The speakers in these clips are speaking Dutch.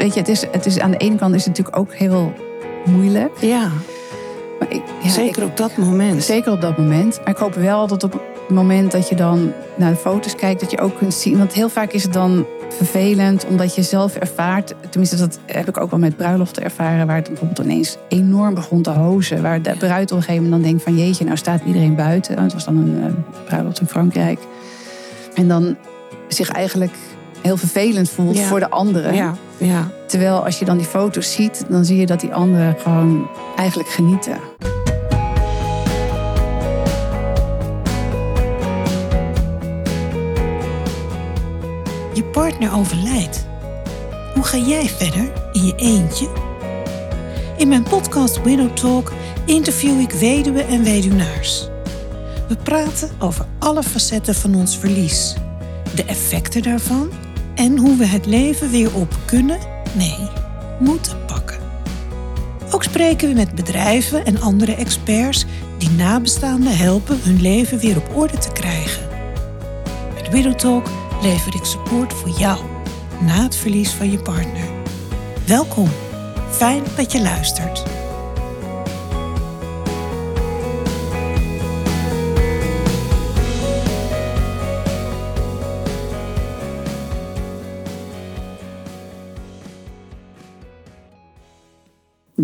weet je, het is, het is aan de ene kant is het natuurlijk ook heel moeilijk. Ja, Maar ik, ja, zeker ik- op dat moment. Zeker op dat moment. Maar ik hoop wel dat op het moment dat je dan naar de foto's kijkt, dat je ook kunt zien. Want heel vaak is het dan vervelend, omdat je zelf ervaart. Tenminste, dat heb ik ook wel met bruiloften ervaren, waar het bijvoorbeeld ineens enorm begon te hozen. Waar de bruid op een gegeven moment dan denkt van jeetje, nou staat iedereen buiten. Het was dan een eh, bruiloft in Frankrijk. En dan zich eigenlijk heel vervelend voelt Ja. voor de anderen. Ja, ja. Terwijl als je dan die foto's ziet, dan zie je dat die anderen gewoon eigenlijk genieten. Je partner overlijdt. Hoe ga jij verder in je eentje? In mijn podcast Widow Talk interview ik weduwen en weduwnaars. We praten over alle facetten van ons verlies, de effecten daarvan en hoe we het leven weer op kunnen, nee, moeten pakken. Ook spreken we met bedrijven en andere experts die nabestaanden helpen hun leven weer op orde te krijgen. Met Widow Talk lever ik support voor jou na het verlies van je partner. Welkom. Fijn dat je luistert.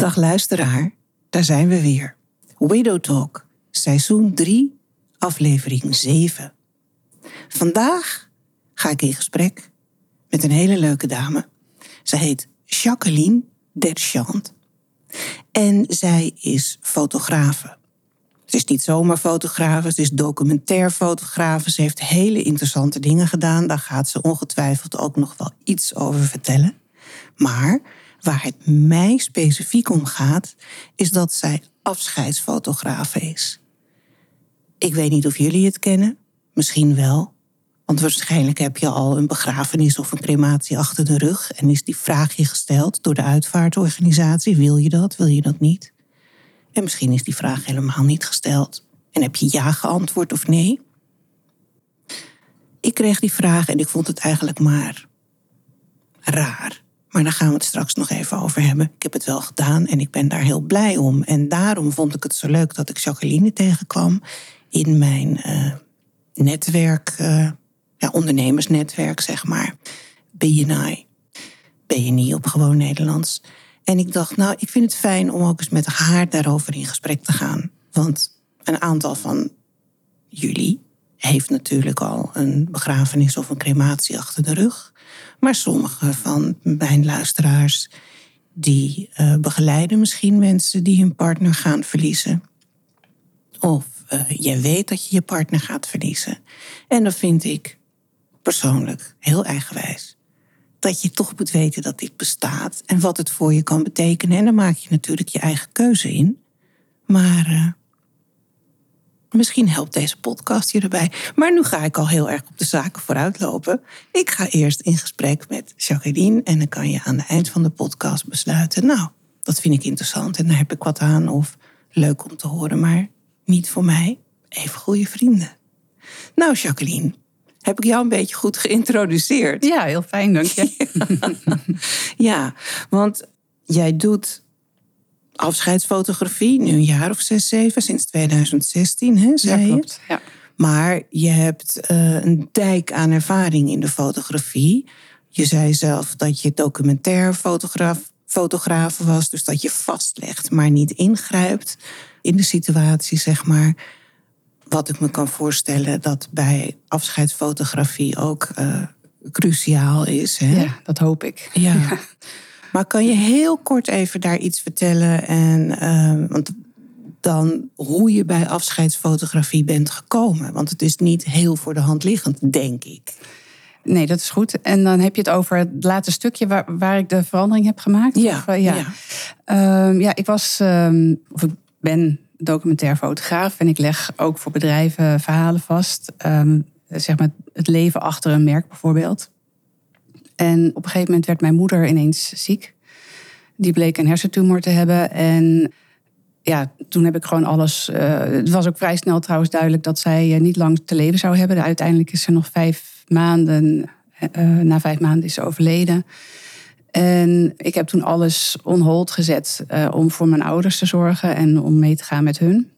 Dag luisteraar, daar zijn we weer. Widow Talk, seizoen 3, aflevering 7. Vandaag ga ik in gesprek met een hele leuke dame. Zij heet Jacqueline Derchant. En zij is fotografe. Ze is niet zomaar fotografe, ze is documentair fotografe. Ze heeft hele interessante dingen gedaan. Daar gaat ze ongetwijfeld ook nog wel iets over vertellen. Maar waar het mij specifiek om gaat, is dat zij afscheidsfotografe is. Ik weet niet of jullie het kennen, misschien wel. Want waarschijnlijk heb je al een begrafenis of een crematie achter de rug en is die vraag je gesteld door de uitvaartorganisatie: wil je dat, wil je dat niet? En misschien is die vraag helemaal niet gesteld en heb je ja geantwoord of nee? Ik kreeg die vraag en ik vond het eigenlijk maar raar. Maar daar gaan we het straks nog even over hebben. Ik heb het wel gedaan en ik ben daar heel blij om. En daarom vond ik het zo leuk dat ik Jacqueline tegenkwam in mijn eh, netwerk, eh, ja, ondernemersnetwerk, zeg maar. BNI. BNI op gewoon Nederlands. En ik dacht, nou, ik vind het fijn om ook eens met haar daarover in gesprek te gaan. Want een aantal van jullie heeft natuurlijk al een begrafenis of een crematie achter de rug. Maar sommige van mijn luisteraars, die eh, begeleiden misschien mensen die hun partner gaan verliezen. Of eh, jij weet dat je je partner gaat verliezen. En dan vind ik persoonlijk heel eigenwijs dat je toch moet weten dat dit bestaat en wat het voor je kan betekenen. En dan maak je natuurlijk je eigen keuze in. Maar eh, misschien helpt deze podcast je erbij. Maar nu ga ik al heel erg op de zaken vooruitlopen. Ik ga eerst in gesprek met Jacqueline en dan kan je aan het eind van de podcast besluiten. Nou, dat vind ik interessant en daar heb ik wat aan of leuk om te horen, maar niet voor mij. Even goede vrienden. Nou, Jacqueline, heb ik jou een beetje goed geïntroduceerd? Ja, heel fijn, dank je. Ja, want jij doet afscheidsfotografie nu een jaar of zes, zeven, sinds 2016, hè, zei je? klopt. Ja. Maar je hebt eh, een dijk aan ervaring in de fotografie. Je zei zelf dat je documentair fotograaf, fotograaf was, dus dat je vastlegt, maar niet ingrijpt in de situatie, zeg maar. Wat ik me kan voorstellen dat bij afscheidsfotografie ook eh, cruciaal is. Hè? ja, dat hoop ik. Ja. Maar kan je heel kort even daar iets vertellen? En, eh, want dan hoe je bij afscheidsfotografie bent gekomen. Want het is niet heel voor de hand liggend, denk ik. Nee, dat is goed. En dan heb je het over het laatste stukje waar, waar ik de verandering heb gemaakt. Ja, Of, eh, ja. ja. Ehm, ja, ik was, ehm, of ik ben documentair fotograaf en ik leg ook voor bedrijven verhalen vast. Ehm, zeg maar het leven achter een merk bijvoorbeeld. En op een gegeven moment werd mijn moeder ineens ziek. Die bleek een hersentumor te hebben. En ja, toen heb ik gewoon alles. eh, het was ook vrij snel trouwens duidelijk dat zij eh, niet lang te leven zou hebben. Uiteindelijk is ze nog vijf maanden. eh, na vijf maanden is ze overleden. En ik heb toen alles on hold gezet om voor mijn ouders te zorgen en om mee te gaan met hun.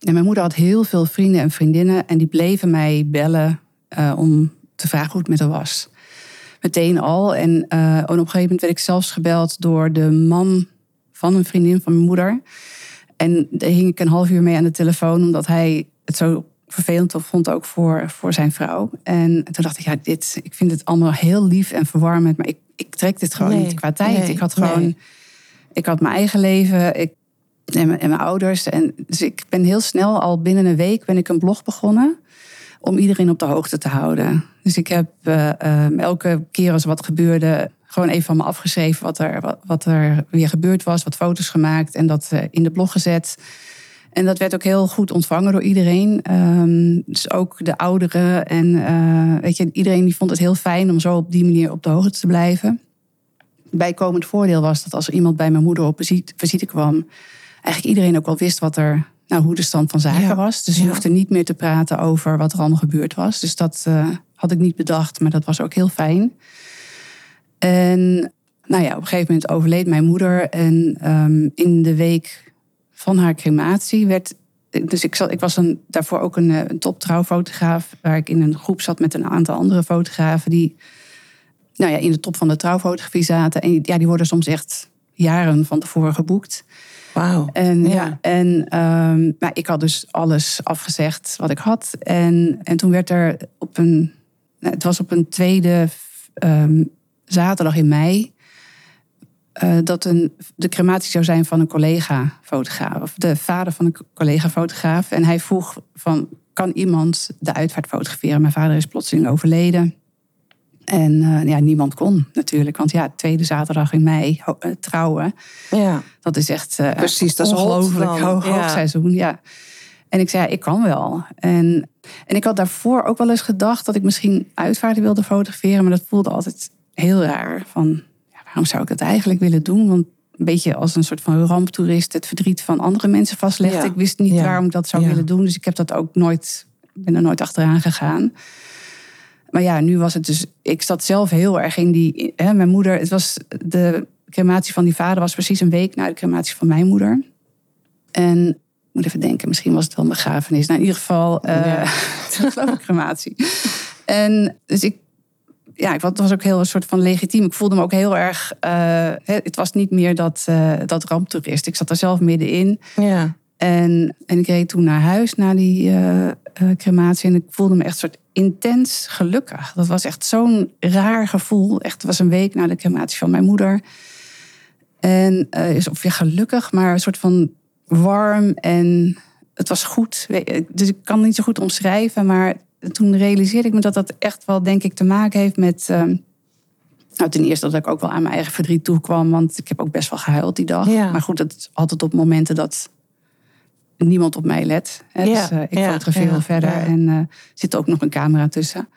En mijn moeder had heel veel vrienden en vriendinnen en die bleven mij bellen om te vragen hoe het met haar was. Meteen al. En, uh, en op een gegeven moment werd ik zelfs gebeld door de man van een vriendin van mijn moeder. En daar hing ik een half uur mee aan de telefoon, omdat hij het zo vervelend vond ook voor, voor zijn vrouw. En toen dacht ik, ja, dit, ik vind het allemaal heel lief en verwarmend, maar ik, ik trek dit gewoon niet qua tijd. ik had gewoon, ik had mijn eigen leven ik, en, mijn, en mijn ouders. En, dus ik ben heel snel, al binnen een week, ben ik een blog begonnen om iedereen op de hoogte te houden. Dus ik heb uh, elke keer als wat gebeurde, gewoon even van me afgeschreven wat er, wat, wat er weer gebeurd was, wat foto's gemaakt en dat uh, in de blog gezet. En dat werd ook heel goed ontvangen door iedereen. Um, dus ook de ouderen. En uh, weet je, iedereen die vond het heel fijn om zo op die manier op de hoogte te blijven. Bijkomend voordeel was dat als er iemand bij mijn moeder op visite kwam, eigenlijk iedereen ook wel wist wat er, nou, hoe de stand van zaken was. Dus je ja. hoefde niet meer te praten over wat er allemaal gebeurd was. Dus dat uh, had ik niet bedacht, maar dat was ook heel fijn. En nou ja, op een gegeven moment overleed mijn moeder. En um, in de week van haar crematie werd. Dus ik, zat, ik was een, daarvoor ook een, een toptrouwfotograaf. Waar ik in een groep zat met een aantal andere fotografen. die nou ja, in de top van de trouwfotografie zaten. En ja, die worden soms echt jaren van tevoren geboekt. Wauw. En, ja. ja en um, maar ik had dus alles afgezegd wat ik had. En, en toen werd er op een. Het was op een tweede um, zaterdag in mei. Uh, dat een, de crematie zou zijn van een collega-fotograaf. Of de vader van een collega-fotograaf. En hij vroeg van, kan iemand de uitvaart fotograferen? Mijn vader is plotseling overleden. En uh, ja, niemand kon natuurlijk. Want ja, tweede zaterdag in mei uh, trouwen. Ja. Dat is echt Precies, dat is ongelooflijk hoog, ja. hoogseizoen. Ja. En ik zei, ja, ik kan wel. En, en ik had daarvoor ook wel eens gedacht dat ik misschien uitvaarten wilde fotograferen. Maar dat voelde altijd heel raar. Van, waarom zou ik dat eigenlijk willen doen? Want een beetje als een soort van ramptoerist het verdriet van andere mensen vastlegt. Ja. Ik wist niet Ja. waarom ik dat zou Ja. willen doen. Dus ik heb dat ook nooit, ben er nooit achteraan gegaan. Maar ja, nu was het dus. Ik zat zelf heel erg in die. Hè, mijn moeder, het was de crematie van die vader was precies een week na de crematie van mijn moeder. En moet even denken, misschien was het wel een begrafenis. Nou, in ieder geval, eh Ja. geloof ik crematie. En dus ik, ja, ik- het was ook heel een soort van legitiem. Ik voelde me ook heel erg. eh, het was niet meer dat, eh, dat ramptoerist. Ik zat er zelf middenin. Ja. En, en ik reed toen naar huis na die eh, crematie. En ik voelde me echt soort intens gelukkig. Dat was echt zo'n raar gevoel. Echt, het was een week na de crematie van mijn moeder. En is of ja, gelukkig, maar een soort van warm en het was goed. Dus ik kan het niet zo goed omschrijven, maar toen realiseerde ik me dat dat echt wel, denk ik, te maken heeft met. ehm, nou, ten eerste dat ik ook wel aan mijn eigen verdriet toekwam, want ik heb ook best wel gehuild die dag. Ja. Maar goed, dat is altijd op momenten dat niemand op mij let. Hè. Ja, Dus, eh, ik ja, fotografeer wel verder en er zit ook nog een camera tussen.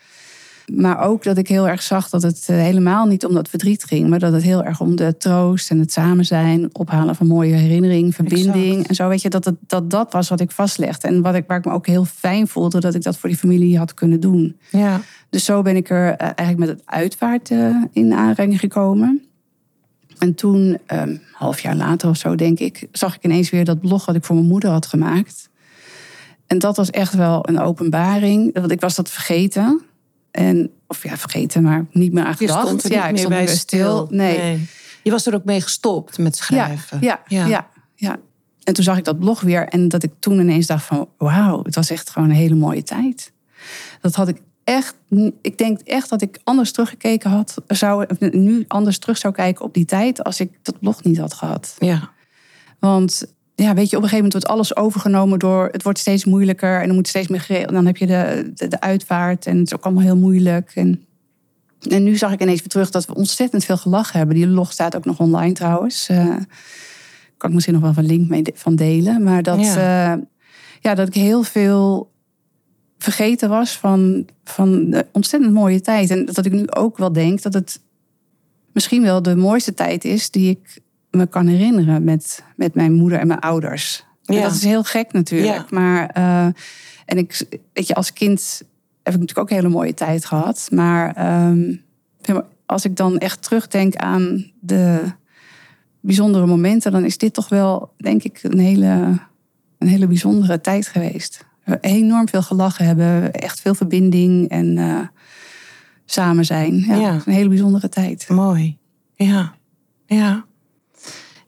Maar ook dat ik heel erg zag dat het eh, helemaal niet om dat verdriet ging, maar dat het heel erg om de troost en het samen zijn, ophalen van mooie herinnering, verbinding Exact. en zo. Weet je, dat, het, dat dat was wat ik vastlegde. En wat ik, waar ik me ook heel fijn voelde dat ik dat voor die familie had kunnen doen. Ja. Dus zo ben ik er eh, eigenlijk met het uitvaart eh, in aanraking gekomen. En toen, een half jaar later of zo, denk ik, zag ik ineens weer dat blog wat ik voor mijn moeder had gemaakt. En dat was echt wel een openbaring. Want ik was dat vergeten. En, of ja, vergeten, maar niet meer aan Je gedacht. stond er ja, ik meer stond bij stil. Nee. Je was er ook mee gestopt met schrijven. ja, Ja. ja. Ja, En toen zag ik dat blog weer. En dat ik toen ineens dacht van... Wauw, het was echt gewoon een hele mooie tijd. Dat had ik echt... Ik denk echt dat ik anders teruggekeken had. Zou, nu anders terug zou kijken op die tijd... als ik dat blog niet had gehad. Ja. Want ja, weet je, op een gegeven moment wordt alles overgenomen door... Het wordt steeds moeilijker en er moet steeds meer geregeld. Dan heb je de, de, de uitvaart en het is ook allemaal heel moeilijk. En, en nu zag ik ineens weer terug dat we ontzettend veel gelachen hebben. Die log staat ook nog online trouwens. Eh, kan ik misschien nog wel een link mee de- van delen. Maar dat, Ja. ja. ja, dat ik heel veel vergeten was van, van de ontzettend mooie tijd. En dat ik nu ook wel denk dat het misschien wel de mooiste tijd is die ik me kan herinneren met, met mijn moeder en mijn ouders. Ja. Dat is heel gek natuurlijk. Ja. Maar eh, en ik, weet je, als kind heb ik natuurlijk ook een hele mooie tijd gehad. Maar ehm, als ik dan echt terugdenk aan de bijzondere momenten, dan is dit toch wel, denk ik, een hele, een hele bijzondere tijd geweest. We enorm veel gelachen hebben, echt veel verbinding en uh, samen zijn. Ja, Ja. Een hele bijzondere tijd. Mooi. Ja. Ja.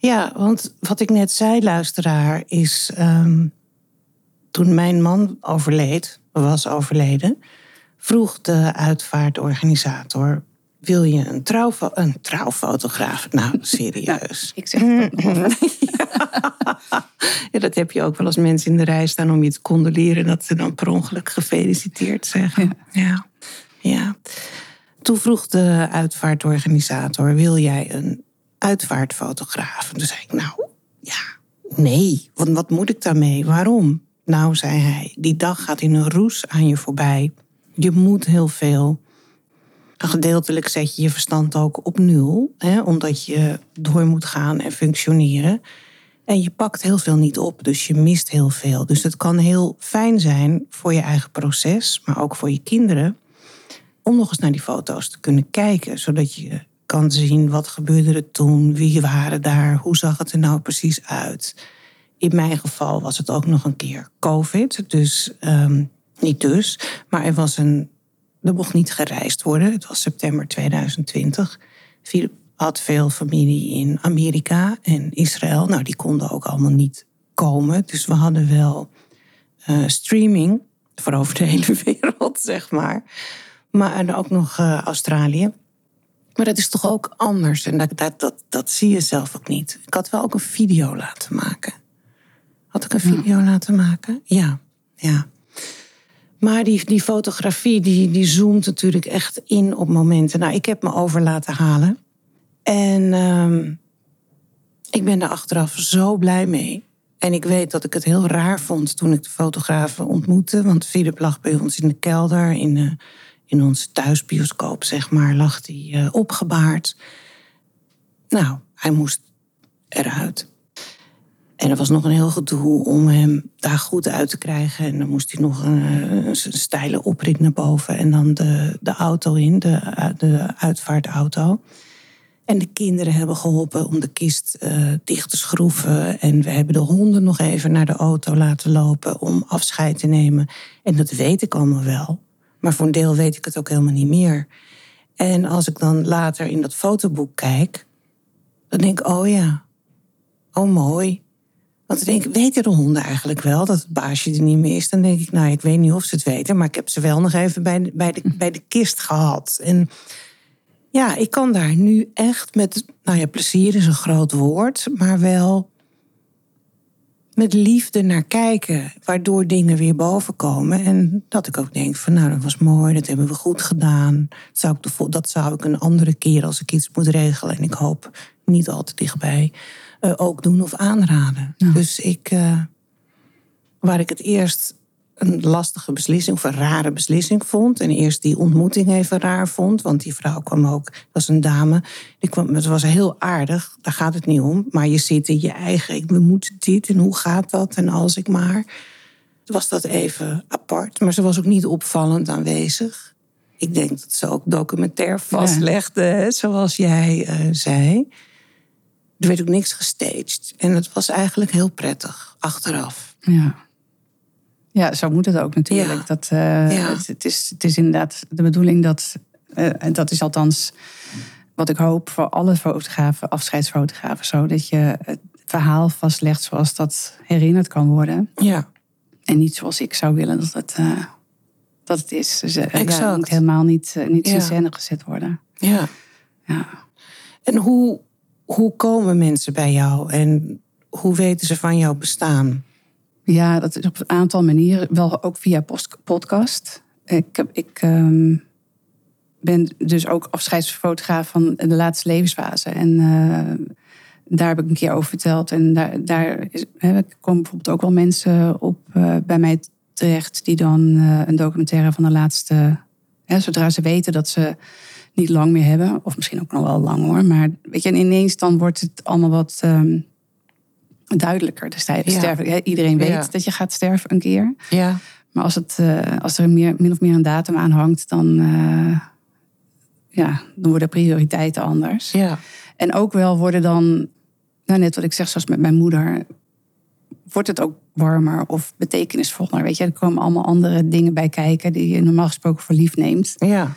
Ja, want wat ik net zei, luisteraar, is ehm, toen mijn man overleed, was overleden, vroeg de uitvaartorganisator: wil je een, trouwfo een trouwfotograaf? Nou, serieus. Ik zeg nog. ja, dat heb je ook wel als mensen in de rij staan om je te condoleren, dat ze dan per ongeluk gefeliciteerd zeggen. Ja. ja. Toen vroeg de uitvaartorganisator: wil jij een uitvaartfotograaf? En toen zei ik: Nou, ja, nee. Want wat moet ik daarmee? Waarom? Nou, zei hij, die dag gaat in een roes aan je voorbij. Je moet heel veel. Gedeeltelijk zet je je verstand ook op nul, hè, omdat je door moet gaan en functioneren. En je pakt heel veel niet op, dus je mist heel veel. Dus het kan heel fijn zijn voor je eigen proces, maar ook voor je kinderen, om nog eens naar die foto's te kunnen kijken, zodat je kan zien wat gebeurde er toen, wie waren daar, hoe zag het er nou precies uit. In mijn geval was het ook nog een keer COVID, dus um, niet dus, maar er was een, er mocht niet gereisd worden. Het was september 2020. Philip had veel familie in Amerika en Israël. Nou, die konden ook allemaal niet komen. Dus we hadden wel uh, streaming voor over de hele wereld, zeg maar. Maar en ook nog uh, Australië. Maar dat is toch ook anders. En dat, dat, dat, dat zie je zelf ook niet. Ik had wel ook een video laten maken. Had ik een video ja. laten maken? Ja, ja. Maar die, die fotografie, die, die zoomt natuurlijk echt in op momenten. Nou, ik heb me over laten halen. En um, ik ben daar achteraf zo blij mee. En ik weet dat ik het heel raar vond toen ik de fotografen ontmoette. Want Philip lag bij ons in de kelder, in, uh, in onze thuisbioscoop, zeg maar, lag hij uh, opgebaard. Nou, hij moest eruit. En er was nog een heel gedoe om hem daar goed uit te krijgen. En dan moest hij nog een, een steile oprit naar boven. En dan de, de auto in, de, de uitvaartauto. En de kinderen hebben geholpen om de kist dicht te schroeven. En we hebben de honden nog even naar de auto laten lopen om afscheid te nemen. En dat weet ik allemaal wel. Maar voor een deel weet ik het ook helemaal niet meer. En als ik dan later in dat fotoboek kijk, dan denk ik, oh ja, oh mooi. Want dan denk ik, weten de honden eigenlijk wel dat het baasje er niet meer is? Dan denk ik, nou, ik weet niet of ze het weten, maar ik heb ze wel nog even bij de, bij de, bij de kist gehad. En ja, ik kan daar nu echt met, nou ja, plezier is een groot woord, maar wel met liefde naar kijken, waardoor dingen weer boven komen. En dat ik ook denk van, nou, dat was mooi, dat hebben we goed gedaan. Dat zou ik, de, dat zou ik een andere keer als ik iets moet regelen. En ik hoop niet al te dichtbij uh, ook doen of aanraden. Ja. Dus ik, uh, waar ik het eerst een lastige beslissing of een rare beslissing vond. En eerst die ontmoeting even raar vond. Want die vrouw kwam ook, dat was een dame. Die kwam, het was heel aardig, daar gaat het niet om. Maar je zit in je eigen, ik, we moeten dit en hoe gaat dat en als ik maar. Was dat even apart. Maar ze was ook niet opvallend aanwezig. Ik denk dat ze ook documentair vastlegde, ja. zoals jij uh, zei. Er werd ook niks gestaged. En het was eigenlijk heel prettig, achteraf. Ja. Ja, zo moet het ook natuurlijk. Ja. Dat, uh, ja. het, het, is, het is inderdaad de bedoeling dat, uh, en dat is althans wat ik hoop voor alle fotografen, afscheidsfotografen, zo dat je het verhaal vastlegt zoals dat herinnerd kan worden. Ja. En niet zoals ik zou willen dat het, uh, dat het is. Dus ja, het moet helemaal niet, niet in scène gezet worden. Ja. ja. En hoe, hoe komen mensen bij jou en hoe weten ze van jouw bestaan? Ja, dat is op een aantal manieren. Wel ook via podcast. Ik, ik um, ben dus ook afscheidsfotograaf van de laatste levensfase. En uh, daar heb ik een keer over verteld. En daar, daar is, komen bijvoorbeeld ook wel mensen op uh, bij mij terecht... die dan uh, een documentaire van de laatste... Zodra ze weten dat ze niet lang meer hebben... of misschien ook nog wel lang hoor... maar weet je, en ineens dan wordt het allemaal wat... Um, duidelijker. De sterven. Ja. Iedereen weet ja. dat je gaat sterven een keer. Ja. Maar als, het, uh, als er meer, min of meer een datum aan hangt, dan, uh, ja, dan worden prioriteiten anders. Ja. En ook wel worden dan, nou net wat ik zeg, zoals met mijn moeder, wordt het ook warmer of betekenisvoller. Weet je, er komen allemaal andere dingen bij kijken die je normaal gesproken voor lief neemt. Ja.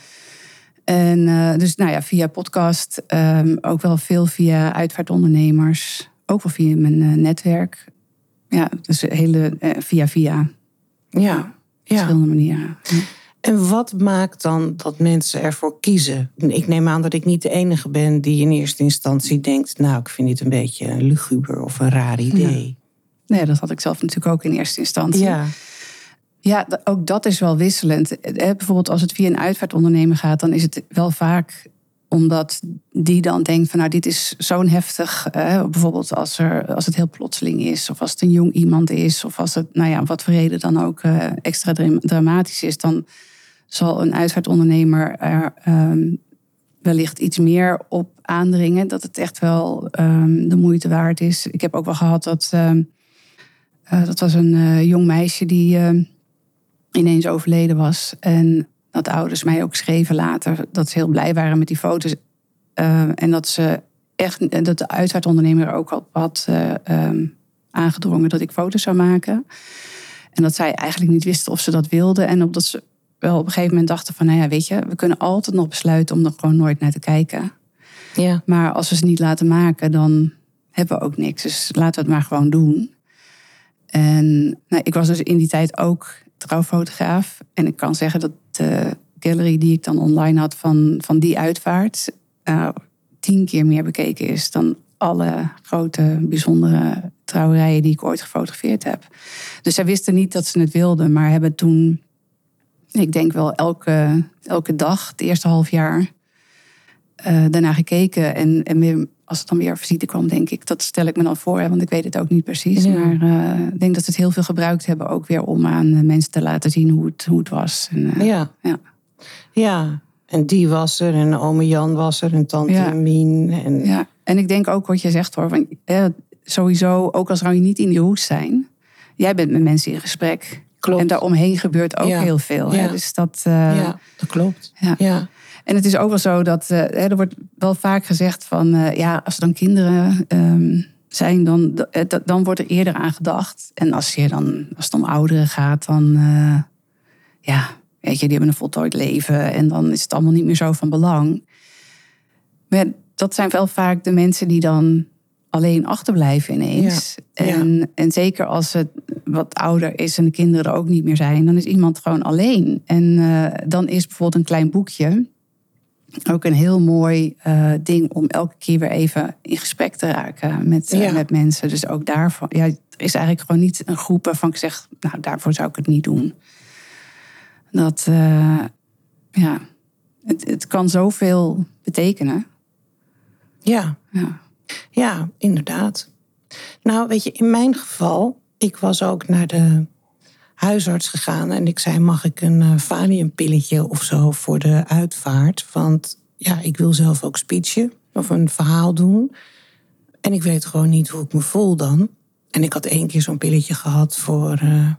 En uh, dus nou ja, via podcast, um, ook wel veel via uitvaartondernemers, ook wel via mijn uh, netwerk. Ja, dus hele uh, via via. Ja. Verschillende manieren. Ja. En wat maakt dan dat mensen ervoor kiezen? Ik neem aan dat ik niet de enige ben die in eerste instantie denkt: Nou, ik vind dit een beetje een luguber of een raar idee. Ja. Nee, dat had ik zelf natuurlijk ook in eerste instantie. Ja. Ja, ook dat is wel wisselend. Bijvoorbeeld als het via een uitvaartondernemer gaat, dan is het wel vaak omdat die dan denkt van nou dit is zo'n heftig. Eh, bijvoorbeeld als, er, als het heel plotseling is, of als het een jong iemand is, of als het, nou ja, wat voor reden dan ook uh, extra dramatisch is, dan zal een uitvaartondernemer er um, wellicht iets meer op aandringen. Dat het echt wel um, de moeite waard is. Ik heb ook wel gehad dat. Um, uh, dat was een jong meisje die ineens overleden was. En dat de ouders mij ook schreven later dat ze heel blij waren met die foto's. Uh, en dat ze echt, dat de uitvaartondernemer ook al had uh, um, aangedrongen dat ik foto's zou maken. En dat zij eigenlijk niet wisten of ze dat wilden. En omdat ze wel op een gegeven moment dachten van, nou ja, weet je, we kunnen altijd nog besluiten om er gewoon nooit naar te kijken. Ja. Maar als we ze niet laten maken, dan hebben we ook niks. Dus laten we het maar gewoon doen. En nou, ik was dus in die tijd ook trouwfotograaf. En ik kan zeggen dat de gallery die ik dan online had van, van die uitvaart... Uh, tien keer meer bekeken is dan alle grote, bijzondere trouwerijen die ik ooit gefotografeerd heb. Dus zij wisten niet dat ze het wilden, maar hebben toen, ik denk wel elke, elke dag, het eerste half jaar, uh, daarna gekeken. En, en als het dan weer visite kwam, denk ik, dat stel ik me dan voor, hè, want ik weet het ook niet precies. Ja. Maar uh, ik denk dat ze het heel veel gebruikt hebben, ook weer om aan mensen te laten zien hoe het, hoe het was. En, uh, ja. ja. Ja, en die was er, en ome Jan was er, en tante Ja. Mien. En... Ja, en ik denk ook wat je zegt hoor. Want, eh, sowieso, ook al zou je niet in die hoes zijn, jij bent met mensen in gesprek. Klopt. En daaromheen gebeurt ook Ja. heel veel. Hè? Dus dat. eh, ja, dat klopt. ja. En het is ook wel zo dat eh, er wordt wel vaak gezegd van eh, ja, als er dan kinderen ehm, zijn, dan, eh, dan wordt er eerder aan gedacht. En als, je dan, als het om ouderen gaat, dan ja, weet je, die hebben een voltooid leven en dan is het allemaal niet meer zo van belang. Maar ja, dat zijn wel vaak de mensen die dan alleen achterblijven ineens. Ja, ja. En, en zeker als het wat ouder is en de kinderen er ook niet meer zijn, dan is iemand gewoon alleen. En dan is bijvoorbeeld een klein boekje ook een heel mooi eh, ding om elke keer weer even in gesprek te raken met, eh, met mensen. Dus ook daarvan, ja, er is eigenlijk gewoon niet een groep waarvan ik zeg, nou daarvoor zou ik het niet doen. Dat, eh, ja, het, het kan zoveel betekenen. ja. Ja. Ja, inderdaad. Nou, weet je, in mijn geval, ik was ook naar de huisarts gegaan en ik zei: mag ik een uh, valiumpilletje of zo voor de uitvaart? Want ja, ik wil zelf ook speechen of een verhaal doen. En ik weet gewoon niet hoe ik me voel dan. En ik had één keer zo'n pilletje gehad voor. eh,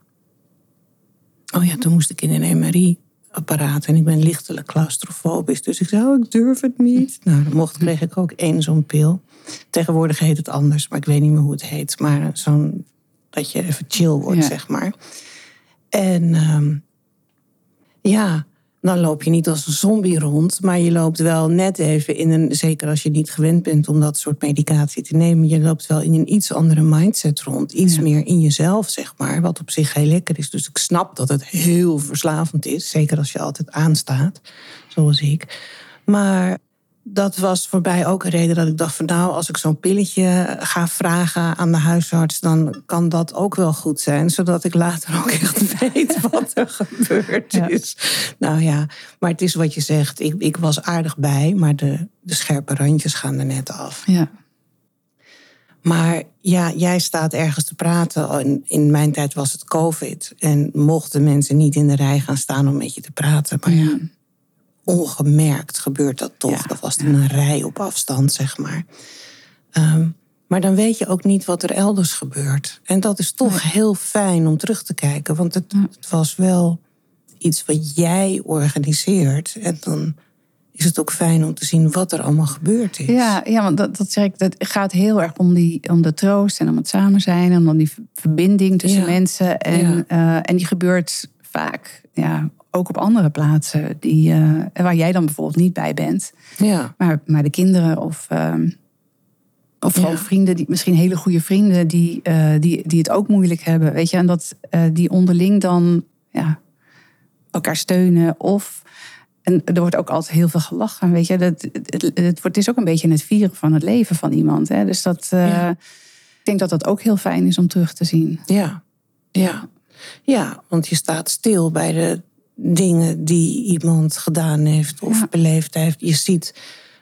Oh ja, toen moest ik in een MRI-apparaat en ik ben lichtelijk claustrofobisch. Dus ik zei: oh, ik durf het niet. Nou, dan mocht, kreeg ik ook één zo'n pil. Tegenwoordig heet het anders, maar ik weet niet meer hoe het heet. Maar zo'n dat je even chill wordt, Ja. zeg maar. En ehm, ja, dan loop je niet als een zombie rond, maar je loopt wel net even in een, zeker als je niet gewend bent om dat soort medicatie te nemen, je loopt wel in een iets andere mindset rond. Iets Ja. meer in jezelf, zeg maar, wat op zich heel lekker is. Dus ik snap dat het heel verslavend is, zeker als je altijd aanstaat, zoals ik. Maar dat was voor mij ook een reden dat ik dacht van nou, als ik zo'n pilletje ga vragen aan de huisarts, dan kan dat ook wel goed zijn, zodat ik later ook echt weet wat er gebeurd Ja. is. Nou ja, maar het is wat je zegt. Ik, ik was aardig bij, maar de, de scherpe randjes gaan er net af. Ja. Maar ja, jij staat ergens te praten. In, in mijn tijd was het COVID. En mochten mensen niet in de rij gaan staan om met je te praten. Maar ja, ongemerkt gebeurt dat toch. Ja, dat was dan een rij op afstand, zeg maar. Ehm, maar dan weet je ook niet wat er elders gebeurt. En dat is toch heel fijn om terug te kijken. Want het, het was wel iets wat jij organiseert. En dan is het ook fijn om te zien wat er allemaal gebeurd is. Ja, ja want dat, dat zeg ik, dat gaat heel erg om, die, om de troost en om het samen zijn en om die verbinding tussen mensen. En, eh, en die gebeurt vaak ja, ook op andere plaatsen die, eh, waar jij dan bijvoorbeeld niet bij bent. Ja, Maar, maar de kinderen of, ehm, of Ja. vrienden, die, misschien hele goede vrienden, die, eh, die, die het ook moeilijk hebben. Weet je, en dat eh, die onderling dan ja, elkaar steunen. Of, en er wordt ook altijd heel veel gelachen. Weet je, dat, het, het, wordt- het is ook een beetje het vieren van het leven van iemand. Hè? Dus dat, Ja. ik denk dat dat ook heel fijn is om terug te zien. ja, ja. Ja, want je staat stil bij de dingen die iemand gedaan heeft of Ja. beleefd heeft. Je ziet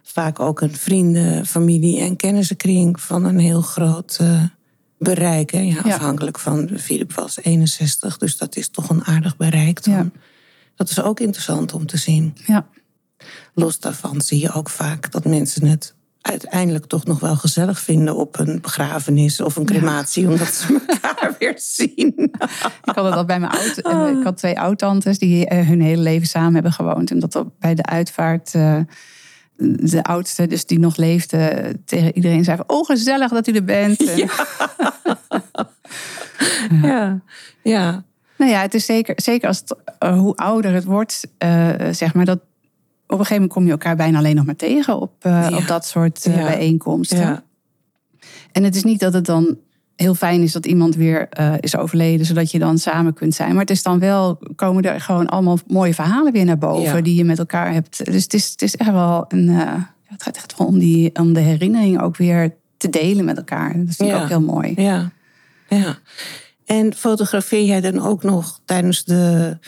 vaak ook een vrienden, familie en kennissenkring van een heel groot eh, bereik. Hè? Ja, afhankelijk van, Philip was 61, dus dat is toch een aardig bereik dan. Dat is ook interessant om te zien. Ja, Los daarvan zie je ook vaak dat mensen het uiteindelijk toch nog wel gezellig vinden op een begrafenis of een crematie, omdat ze elkaar weer zien. ik had het al bij mijn oud. Ah. Ik had twee oud-tantes die eh, hun hele leven samen hebben gewoond. En dat op- bij de uitvaart. eh, de oudste, dus die nog leefde, tegen iedereen zei: van, Oh, gezellig dat u er bent. En- Ja, ja, Nou ja, het is zeker, zeker als het, eh, hoe ouder het wordt, eh, zeg maar dat. Op een gegeven moment kom je elkaar bijna alleen nog maar tegen op, eh, Ja. op dat soort eh, Ja. bijeenkomsten. ja. En het is niet dat het dan heel fijn is dat iemand weer eh, is overleden, zodat je dan samen kunt zijn. Maar het is dan wel, komen er gewoon allemaal mooie verhalen weer naar boven die je met elkaar hebt. Dus het is, het is echt wel een. het gaat echt wel om, die, om de herinnering ook weer te delen met elkaar. Dat vind ik Ja. ook heel mooi. Ja, ja. En fotografeer jij dan ook nog tijdens de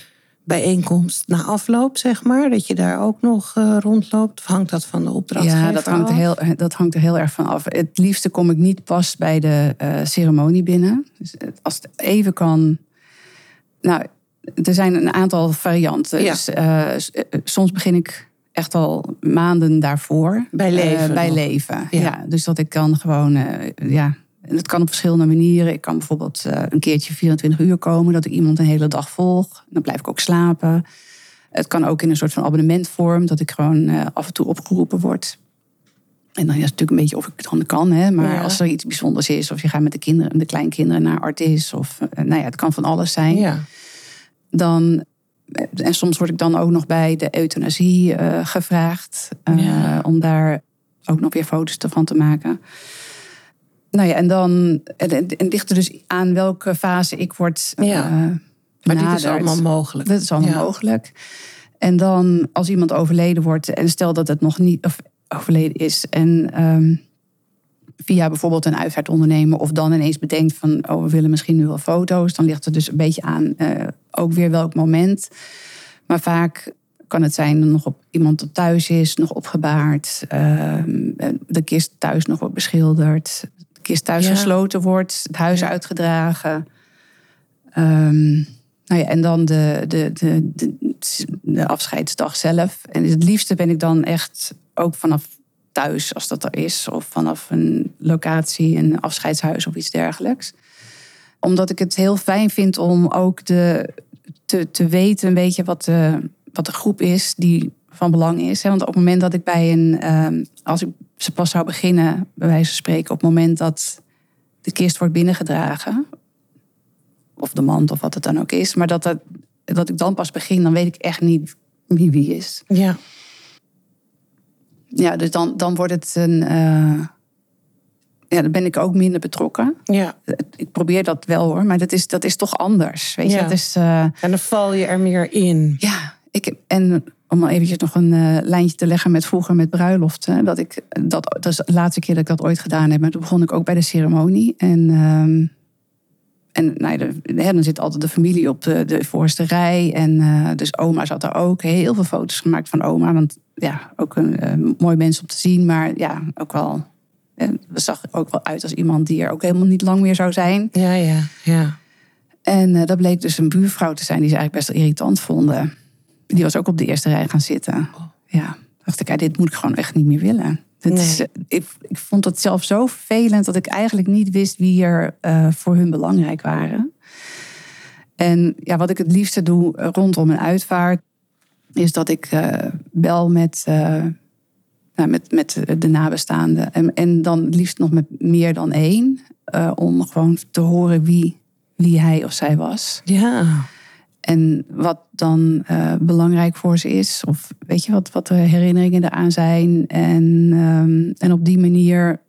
bijeenkomst na afloop, zeg maar? Dat je daar ook nog eh, rondloopt? Of hangt dat van de opdrachtgever Ja, dat hangt, er af? heel, dat hangt er heel erg van af. Het liefste kom ik niet pas bij de eh, ceremonie binnen. Dus eh, als het even kan. Nou, er zijn een aantal varianten. Ja. Dus, soms begin ik echt al maanden daarvoor. Bij leven bij nog. leven. Ja. Ja. dus dat ik kan gewoon. ja, en het kan op verschillende manieren. Ik kan bijvoorbeeld eh, een keertje 24 uur komen, dat ik iemand een hele dag volg. Dan blijf ik ook slapen. Het kan ook in een soort van abonnementvorm, dat ik gewoon eh, af en toe opgeroepen word. En dan is het natuurlijk een beetje of ik het dan kan, hè. Maar Ja. als er iets bijzonders is, of je gaat met de kinderen, de kleinkinderen naar Artis, of eh, nou ja, het kan van alles zijn. Ja, Dan, en soms word ik dan ook nog bij de euthanasie gevraagd, Ja. om daar ook nog weer foto's van te maken. Nou ja, en dan en, ligt er dus aan welke fase ik word Ja. eh, maar dit is allemaal mogelijk. Dat is allemaal Ja. mogelijk. En dan als iemand overleden wordt en stel dat het nog niet of overleden is en ehm, via bijvoorbeeld een uitvaartondernemer of dan ineens bedenkt van oh we willen misschien nu wel foto's, dan ligt het dus een beetje aan eh, ook weer welk moment. Maar vaak kan het zijn dat nog op iemand dat thuis is, nog opgebaard, ehm, de kist thuis nog wordt beschilderd, de kist thuis Ja. gesloten wordt, het huis Ja. uitgedragen. Ehm, nou ja, en dan de, de, de, de, de afscheidsdag zelf. En het liefste ben ik dan echt ook vanaf thuis, als dat er is. Of vanaf een locatie, een afscheidshuis of iets dergelijks. Omdat ik het heel fijn vind om ook de, te, te weten een beetje wat de, wat de groep is die van belang is. hè. Want op het moment dat ik bij een... ehm, als ik ze pas zou beginnen, bij wijze van spreken... op het moment dat de kist wordt binnengedragen of de mand of wat het dan ook is. Maar dat, dat, dat ik dan pas begin, dan weet ik echt niet wie wie is. Ja, Ja, dus dan, dan wordt het een. eh, ja, dan ben ik ook minder betrokken. ja. Ik probeer dat wel hoor, maar dat is, dat is toch anders. Weet je, Ja. is. eh, En dan val je er meer in. ja, ik, en om maar eventjes nog een eh, lijntje te leggen met vroeger met bruiloften. Dat, ik, dat, dat is de laatste keer dat ik dat ooit gedaan heb. Maar toen begon ik ook bij de ceremonie. En, ehm, en nou, ja, de, dan zit altijd de familie op de, de voorste rij. En eh, dus oma zat daar ook. Heel veel foto's gemaakt van oma. Want ja, ook een eh, mooi mens om te zien. Maar ja, ook wel... eh, we zag ook wel uit als iemand die er ook helemaal niet lang meer zou zijn. Ja, ja, ja. En dat bleek dus een buurvrouw te zijn die ze eigenlijk best wel irritant vonden. Die was ook op de eerste rij gaan zitten. Ja, dacht ik, ja, dit moet ik gewoon echt niet meer willen. Nee. is, eh, ik, ik vond het zelf zo vervelend dat ik eigenlijk niet wist wie er eh, voor hun belangrijk waren. En ja, wat ik het liefste doe eh, rondom een uitvaart, is dat ik eh, bel met, nou, met, met de nabestaanden. En, en dan liefst nog met meer dan één. om gewoon te horen wie, wie hij of zij was. Ja. En wat dan eh, belangrijk voor ze is. Of weet je wat, wat de herinneringen eraan zijn. En, ehm, en op die manier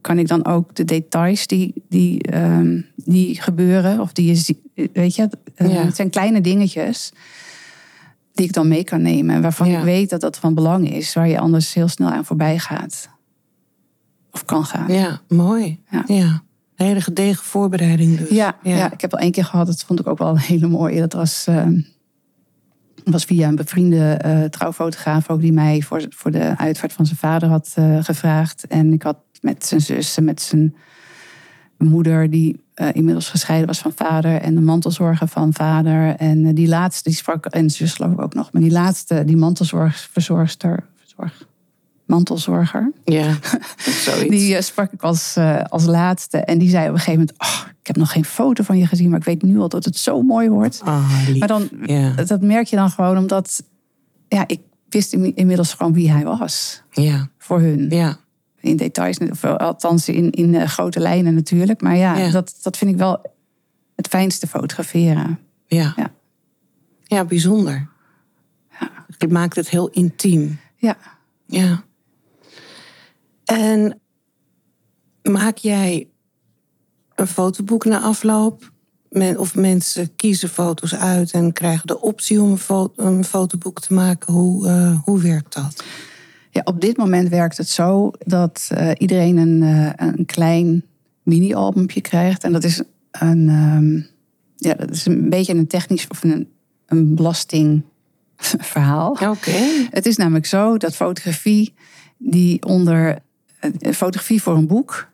kan ik dan ook de details die, die, ehm, die gebeuren. Of die je weet je, eh, Ja. het zijn kleine dingetjes. Die ik dan mee kan nemen. en Waarvan Ja. ik weet dat dat van belang is. Waar je anders heel snel aan voorbij gaat. Of kan gaan. Ja, mooi. Ja. Ja. Een hele gedegen voorbereiding dus. Ja, ja. ik heb al één keer gehad. Dat vond ik ook wel een hele mooie. Dat was, ehm, was via een bevriende eh, trouwfotograaf ook die mij voor, voor de uitvaart van zijn vader had eh, gevraagd. En ik had met zijn zus en met zijn moeder, die eh, inmiddels gescheiden was van vader, en de mantelzorger van vader. En die laatste, die sprak, en zus geloof ik ook nog, maar die laatste, die mantelzorgverzorgster, verzorg, mantelzorger, Ja, zoiets. die eh, sprak ik als, eh, als laatste. En die zei op een gegeven moment: oh, Ik heb nog geen foto van je gezien, maar ik weet nu al dat het zo mooi wordt. Ah. Maar dan, Ja. dat merk je dan gewoon omdat ja, ik wist in- inmiddels gewoon wie hij was Ja, voor hun. ja. In details, of althans in, in eh, grote lijnen natuurlijk. Maar ja, Ja. Dat, dat vind ik wel het fijnste fotograferen. Ja. Ja. Ja, bijzonder. Het maakt het heel intiem. Ja. Ja. En maak jij een fotoboek na afloop? Men, of mensen kiezen foto's uit en krijgen de optie om een, fo- een fotoboek te maken? Hoe, eh, hoe werkt dat? Ja, op dit moment werkt het zo dat eh, iedereen een, eh, een klein mini-albumpje krijgt. En dat is een, ehm, ja, dat is een beetje een technisch of een, een belastingverhaal. Oké. Het is namelijk zo dat fotografie die onder fotografie voor een boek,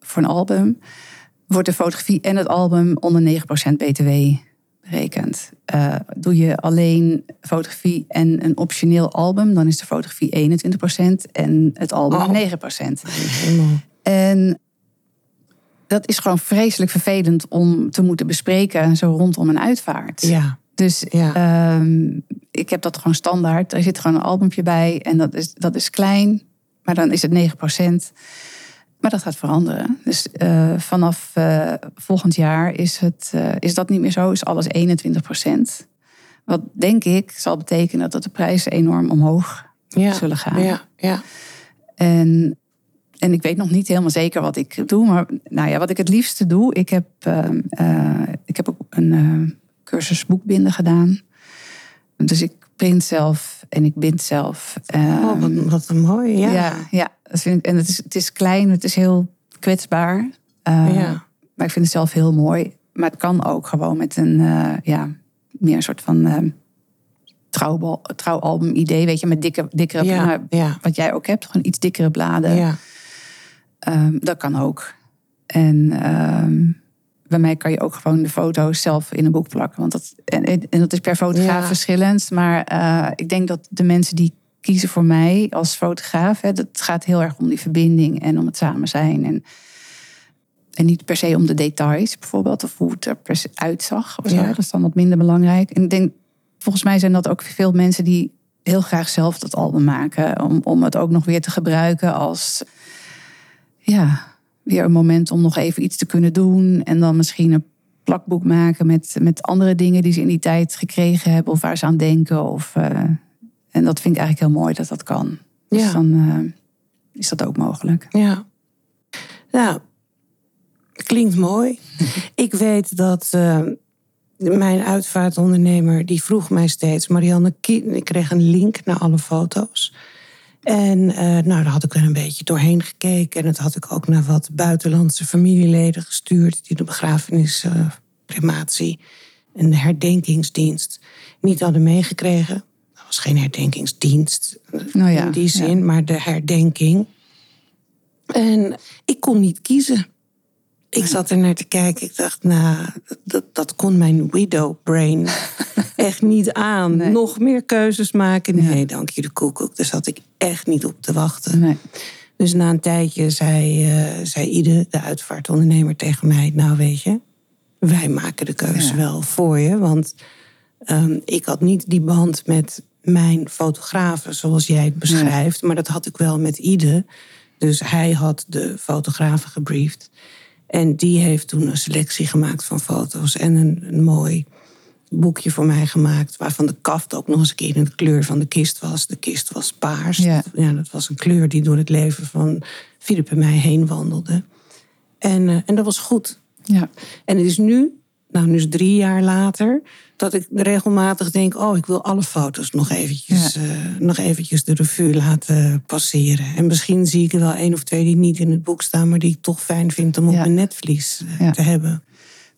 voor een album, wordt de fotografie en het album onder 9% BTW berekend. Eh, doe je alleen fotografie en een optioneel album, dan is de fotografie 21% en het album Oh. 9%. Helemaal. En dat is gewoon vreselijk vervelend om te moeten bespreken zo rondom een uitvaart. Ja. Dus Ja. ehm, ik heb dat gewoon standaard. Er zit gewoon een albumpje bij en dat is, dat is klein, maar dan is het 9%. Maar dat gaat veranderen. Dus eh, vanaf eh, volgend jaar is, het, eh, is dat niet meer zo, is alles 21%. Wat denk ik zal betekenen dat de prijzen enorm omhoog Ja. zullen gaan. Ja. Ja. En, en ik weet nog niet helemaal zeker wat ik doe. Maar nou ja, wat ik het liefste doe. Ik heb, ehm, eh, ik heb ook een cursus boekbinden gedaan. Dus ik print zelf en ik bind zelf. Oh, wat, Ehm, wat een mooie. Ja. ja, ja dat vind ik, en het is, het is klein, het is heel kwetsbaar. Eh, Ja. Maar ik vind het zelf heel mooi. Maar het kan ook gewoon met een, eh, ja, meer een soort van ehm trouwbal- trouwalbum idee. Weet je, met dikke, dikkere, Ja, nou, ja. wat jij ook hebt. Gewoon iets dikkere bladen. Ja. Ehm, dat kan ook. En ehm, bij mij kan je ook gewoon de foto's zelf in een boek plakken. Want dat, en, en dat is per fotograaf Ja. verschillend. Maar eh, ik denk dat de mensen die kiezen voor mij als fotograaf... Hè, dat gaat heel erg om die verbinding en om het samen zijn. En, en niet per se om de details bijvoorbeeld. Of hoe het er per se uitzag. Of zo. Ja. Dat is dan wat minder belangrijk. En ik denk, volgens mij zijn dat ook veel mensen die heel graag zelf dat album maken. Om, om het ook nog weer te gebruiken als ja, weer een moment om nog even iets te kunnen doen. En dan misschien een plakboek maken met, met andere dingen die ze in die tijd gekregen hebben. Of waar ze aan denken. Of, eh, en dat vind ik eigenlijk heel mooi dat dat kan. Dus Ja. dan eh, is dat ook mogelijk. Ja. Nou, klinkt mooi. Ik weet dat eh, mijn uitvaartondernemer, die vroeg mij steeds... Marianne, ik kreeg een link naar alle foto's. En eh, nou, daar had ik er een beetje doorheen gekeken. En dat had ik ook naar wat buitenlandse familieleden gestuurd... die de begrafenis, eh, crematie en de herdenkingsdienst niet hadden meegekregen. Dat was geen herdenkingsdienst eh, Nou ja, in die ja. zin, maar de herdenking. En ik kon niet kiezen. Ik zat er naar te kijken. Ik dacht, nou, dat, dat kon mijn widow brain echt niet aan. Nee. Nog meer keuzes maken. Nee, dank je de koekoek. Daar zat ik echt niet op te wachten. Nee. Dus na een tijdje zei, eh zei Ide, de uitvaartondernemer, tegen mij... nou weet je, wij maken de keuze Ja. wel voor je. Want Ehm, ik had niet die band met mijn fotografen zoals jij het beschrijft. Maar dat had ik wel met Ide. Dus hij had de fotografen gebriefd. En die heeft toen een selectie gemaakt van foto's. En een, een mooi boekje voor mij gemaakt. Waarvan de kaft ook nog eens een keer in de kleur van de kist was. De kist was paars. Ja. Ja, dat was een kleur die door het leven van Philip en mij heen wandelde. En, eh, en dat was goed. Ja. En het is nu, nou nu is drie jaar later, dat ik regelmatig denk: oh, ik wil alle foto's nog eventjes, eh, nog eventjes de revue laten passeren. En misschien zie ik er wel één of twee die niet in het boek staan, maar die ik toch fijn vind om op mijn netvlies eh, Ja. te hebben.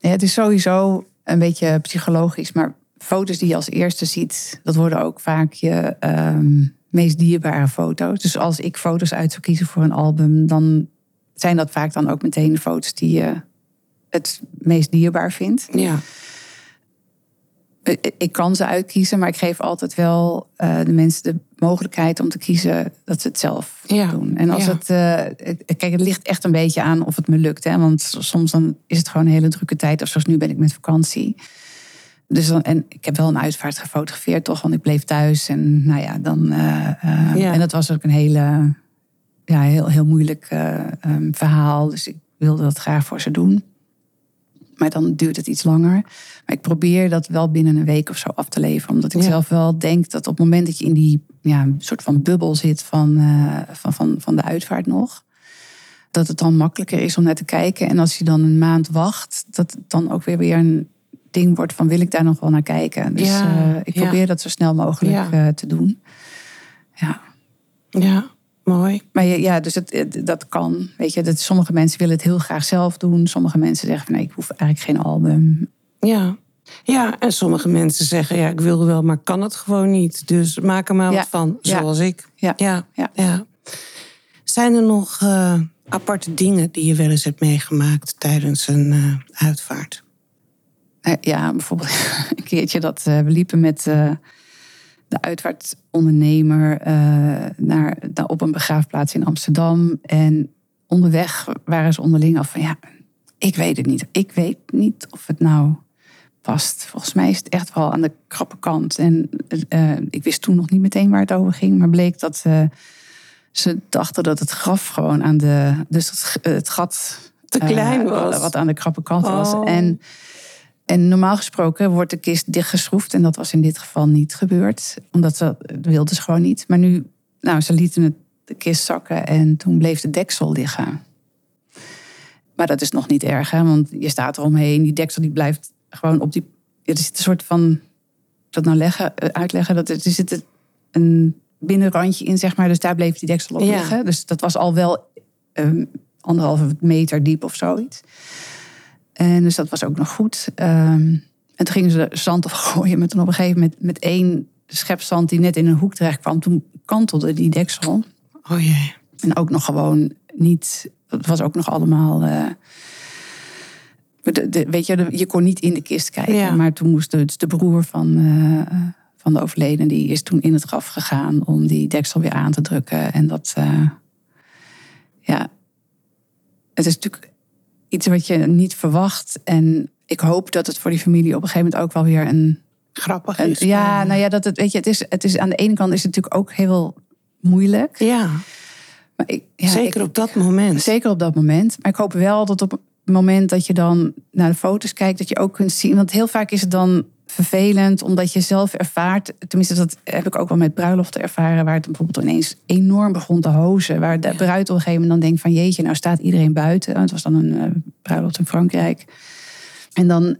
Nee, het is sowieso een beetje psychologisch, maar foto's die je als eerste ziet, dat worden ook vaak je ehm, meest dierbare foto's. Dus als ik foto's uit zou kiezen voor een album, dan zijn dat vaak dan ook meteen de foto's die je het meest dierbaar vindt. Ja, Ik kan ze uitkiezen, maar ik geef altijd wel eh, de mensen de mogelijkheid om te kiezen dat ze het zelf Ja. doen. En als Ja. het, eh, het- kijk, het ligt echt een beetje aan of het me lukt. Hè? Want soms dan is het gewoon een hele drukke tijd. Of zoals nu ben ik met vakantie. Dus dan, en ik heb wel een uitvaart gefotografeerd, toch? Want ik bleef thuis. En nou ja, dan. eh, Ja. En dat was ook een hele, ja, heel, heel moeilijk eh, ehm, verhaal. Dus ik wilde dat graag voor ze doen. Maar dan duurt het iets langer. Maar ik probeer dat wel binnen een week of zo af te leveren. Omdat ik Ja. zelf wel denk dat op het moment dat je in die ja, soort van bubbel zit van, eh, van, van, van de uitvaart nog. Dat het dan makkelijker is om naar te kijken. En als je dan een maand wacht, dat het dan ook weer weer een ding wordt van wil ik daar nog wel naar kijken. Dus Ja, eh, ik ja. probeer dat zo snel mogelijk eh, te doen. Ja. ja, mooi. Maar ja, dus het, dat kan. Weet je, dat sommige mensen willen het heel graag zelf doen. Sommige mensen zeggen van nee, ik hoef eigenlijk geen album. Ja. Ja, en sommige mensen zeggen, ja, ik wil wel, maar kan het gewoon niet. Dus maak er maar Ja. wat van, Ja. zoals ik. Ja. Ja. Ja. Zijn er nog eh, aparte dingen die je wel eens hebt meegemaakt tijdens een eh, uitvaart? Eh, Ja, bijvoorbeeld een keertje dat we liepen met de uitvaartondernemer eh, naar, naar, op een begraafplaats in Amsterdam. En onderweg waren ze onderling af van ja, ik weet het niet. Ik weet niet of het nou past. Volgens mij is het echt wel aan de krappe kant. En eh, ik wist toen nog niet meteen waar het over ging, maar bleek dat eh, ze dachten dat het graf gewoon aan de. Dus het, het gat. Te klein was. wat aan de krappe kant was. Oh. En, en normaal gesproken wordt de kist dichtgeschroefd. En dat was in dit geval niet gebeurd. Omdat ze wilden ze gewoon niet. Maar nu, nou, ze lieten het, de kist zakken. En toen bleef de deksel liggen. Maar dat is nog niet erg, hè? want je staat eromheen. Die deksel die blijft gewoon op die. Er zit een soort van. Dat nou leggen, eh, uitleggen. Dat er, er zit een binnenrandje in, zeg maar. Dus daar bleef die deksel op Ja. liggen. Dus dat was al wel um, anderhalve meter diep of zoiets. En dus dat was ook nog goed. Um, en toen gingen ze zand op gooien. Maar toen op een gegeven moment met één schep zand die net in een hoek terecht kwam. Toen kantelde die deksel. Oh jee. En ook nog gewoon niet. Het was ook nog allemaal. Uh, de, de, weet je, de, je kon niet in de kist kijken. Ja. Maar toen moest de, de broer van, uh, van de overleden. die is toen in het graf gegaan. om die deksel weer aan te drukken. En dat. Uh, ja. Het is natuurlijk iets wat je niet verwacht. En ik hoop dat het voor die familie op een gegeven moment ook wel weer een. Grappig een, is. ja, nou ja, dat het, weet je, het is, het is aan de ene kant is het natuurlijk ook heel moeilijk. Ja. Maar ik, ja, zeker ik, op dat moment. Zeker op dat moment. Maar ik hoop wel dat op het moment dat je dan naar de foto's kijkt, dat je ook kunt zien. Want heel vaak is het dan vervelend, omdat je zelf ervaart. Tenminste, dat heb ik ook wel met bruiloften ervaren, waar het bijvoorbeeld ineens enorm begon te hozen. Waar de bruid op een gegeven moment dan denkt van jeetje, nou staat iedereen buiten. Het was dan een uh, bruiloft in Frankrijk. En dan